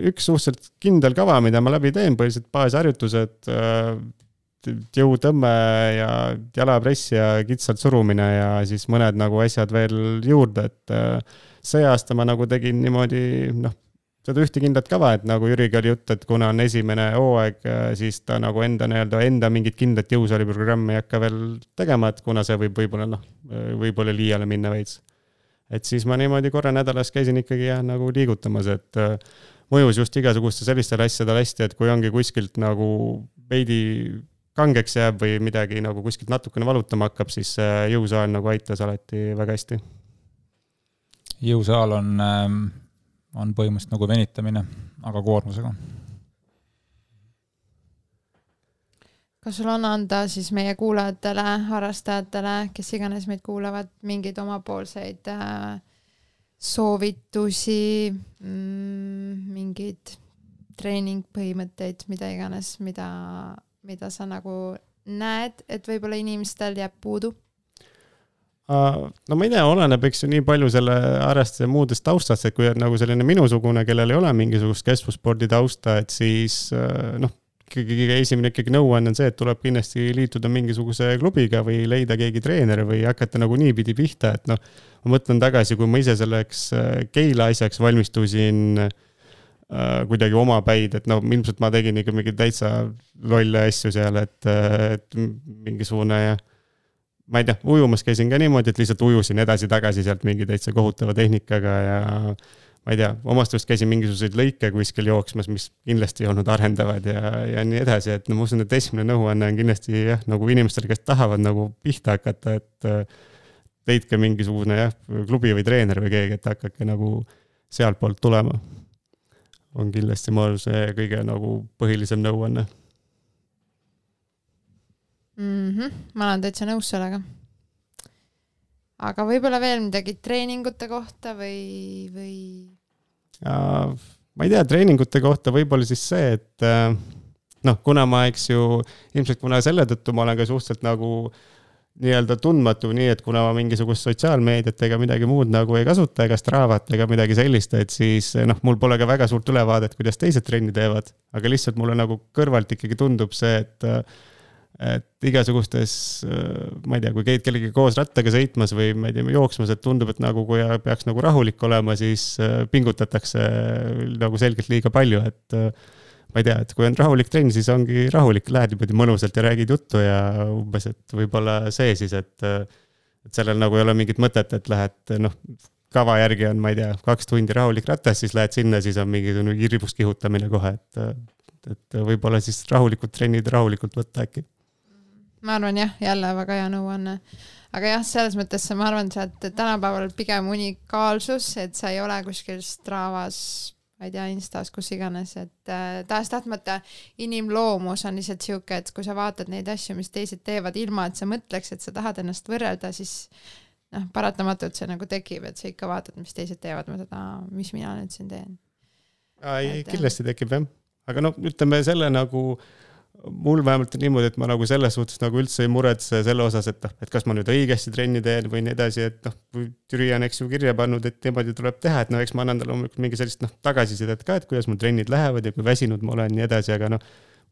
üks suhteliselt kindel kava, mida ma läbi teen, põhiliselt baasharjutused, äh, jõutõmme ja jalapress ja kitsalt surumine ja siis mõned nagu asjad veel juurde, et äh, see aasta ma nagu tegin niimoodi, noh seda ühte kindlat kava, et nagu Jüriga oli jutt, et kuna on esimene hooaeg, siis ta nagu enda nii-öelda, enda mingit kindlat jõusaaliprogrammi ei hakka veel tegema, et kuna see võib võib-olla noh, võib-olla liiale minna veits. Et siis ma niimoodi korra nädalas käisin ikkagi jah, nagu liigutamas, et äh, mõjus just igasuguste sellistele asjadele hästi, et kui ongi kuskilt nagu veidi kangeks jääb või midagi nagu kuskilt natukene valutama hakkab, siis jõusaal nagu aitas alati väga hästi. jõusaal on ähm on põhimõtteliselt nagu venitamine, aga koormusega. Kas sul on anda siis meie kuulajatele, harrastajatele, kes iganes meid kuulavad, mingeid omapoolseid äh, soovitusi mm,, mingeid treeningpõhimõtteid, mida iganes, mida, mida sa nagu näed, et võib-olla inimestel jääb puudu? No ma ei tea, oleneb, eks ju, nii palju selle harrastaja muudest taustast, et kui on nagu selline minusugune, kellel ei ole mingisugust keskvuspordi tausta, et siis äh, noh, ikkagi esimene ikkagi nõuanne on see, et tuleb kindlasti liituda mingisuguse klubiga või leida keegi treener või hakata nagu niipidi pihta, et noh, ma mõtlen tagasi, kui ma ise selleks äh, Keila asjaks valmistusin äh, kuidagi omapäid, et no ilmselt ma tegin ikka mingeid täitsa lolle asju seal, et, et mingisugune ma ei tea, ujumas käisin ka niimoodi, et lihtsalt ujusin edasi-tagasi sealt mingi täitsa kohutava tehnikaga ja ma ei tea, omast arust käisin mingisuguseid lõike kuskil jooksmas, mis kindlasti ei olnud arendavad ja, ja nii edasi, et no ma usun, et esimene nõuanne on kindlasti jah, nagu inimestele, kes tahavad nagu pihta hakata, et leidke mingisugune jah, klubi või treener või keegi, et hakake nagu sealtpoolt tulema. on kindlasti, ma arvan, see kõige nagu põhilisem nõuanne mm. -hmm. ma olen täitsa nõus sellega. aga võib-olla veel midagi treeningute kohta või, või? Ma ei tea, treeningute kohta võib-olla siis see, et äh, noh, kuna ma, eks ju, ilmselt kuna selle tõttu ma olen ka suhteliselt nagu nii-öelda tundmatu, nii et kuna ma mingisugust sotsiaalmeediat ega midagi muud nagu ei kasuta ega Stravat ega midagi sellist, et siis noh, mul pole ka väga suurt ülevaadet, kuidas teised trenni teevad, aga lihtsalt mulle nagu kõrvalt ikkagi tundub see, et et igasugustes, ma ei tea, kui käid kellegagi koos rattaga sõitmas või ma ei tea, jooksmas, et tundub, et nagu kui peaks nagu rahulik olema, siis pingutatakse nagu selgelt liiga palju, et ma ei tea, et kui on rahulik trenn, siis ongi rahulik, lähed niimoodi mõnusalt ja räägid juttu ja umbes, et võib-olla see siis, et, et sellel nagu ei ole mingit mõtet, et lähed noh, kava järgi on, ma ei tea, kaks tundi rahulik ratas, siis lähed sinna, siis on mingisugune hirmus kihutamine kohe, et, et võib-olla siis rahulikud trennid rahulikult võtta äkki. Ma arvan jah, jälle väga hea nõuanne. Aga jah, selles mõttes ma arvan, et tänapäeval pigem unikaalsus, et sa ei ole kuskil Stravas ma ei tea, Instas, kus iganes, et äh, tahes-tahtmata inimloomus on lihtsalt sihuke, et kui sa vaatad neid asju, mis teised teevad, ilma et sa mõtleks, et sa tahad ennast võrrelda, siis noh, paratamatult see nagu tekib, et sa ikka vaatad, mis teised teevad, mõtled, mis mina nüüd siin teen. ei, kindlasti tekib jah, aga noh, ütleme selle nagu äh, mul vähemalt on niimoodi, et ma nagu selles suhtes nagu üldse ei muretse selle osas, et noh, et kas ma nüüd õigesti trenni teen või nii edasi, et noh, Jüri on, eks ju, kirja pannud, et niimoodi tuleb teha, et no eks ma annan talle loomulikult mingi sellist noh, tagasisidet ka, et kuidas mul trennid lähevad ja kui väsinud ma olen ja nii edasi, aga noh,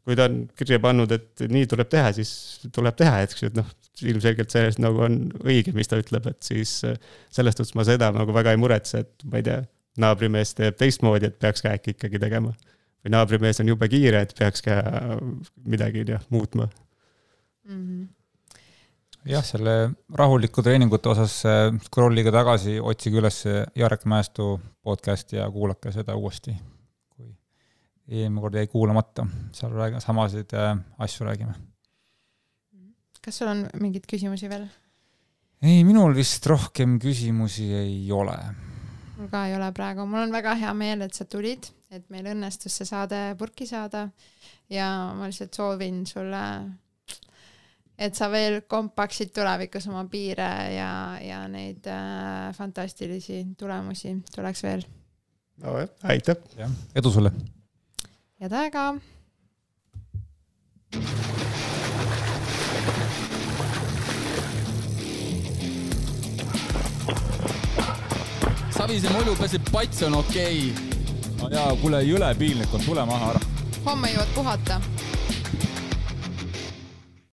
kui ta on kirja pannud, et nii tuleb teha, siis tuleb teha, eks ju, et noh, ilmselgelt sellest nagu on õige, mis ta ütleb, et siis selles suhtes ma seda nagu väga ei muretse, et ma ei tea, naabrimees teeb teistmoodi, et peaks ka äkki ikkagi tegema või naabrimees on jube kiire, et peaks ka midagi jah, muutma mm. -hmm jah, selle rahuliku treeningute osas scroll'ige tagasi, otsige üles Jarek Mäestu podcast ja kuulake seda uuesti, kui eelmine kord jäi kuulamata, seal räägime, samasid äh, asju räägime. kas sul on mingeid küsimusi veel? ei, minul vist rohkem küsimusi ei ole. mul ka ei ole praegu, mul on väga hea meel, et sa tulid et meil õnnestus see saade purki saada ja ma lihtsalt soovin sulle, et sa veel kompaksid tulevikus oma piire ja, ja neid äh, fantastilisi tulemusi tuleks veel. nojah, aitäh! jah, edu sulle! head aega! Savise mulju peseb pats on okei okay no jaa, kuule, jõle piinlik on, tule maha ära. homme jõuad puhata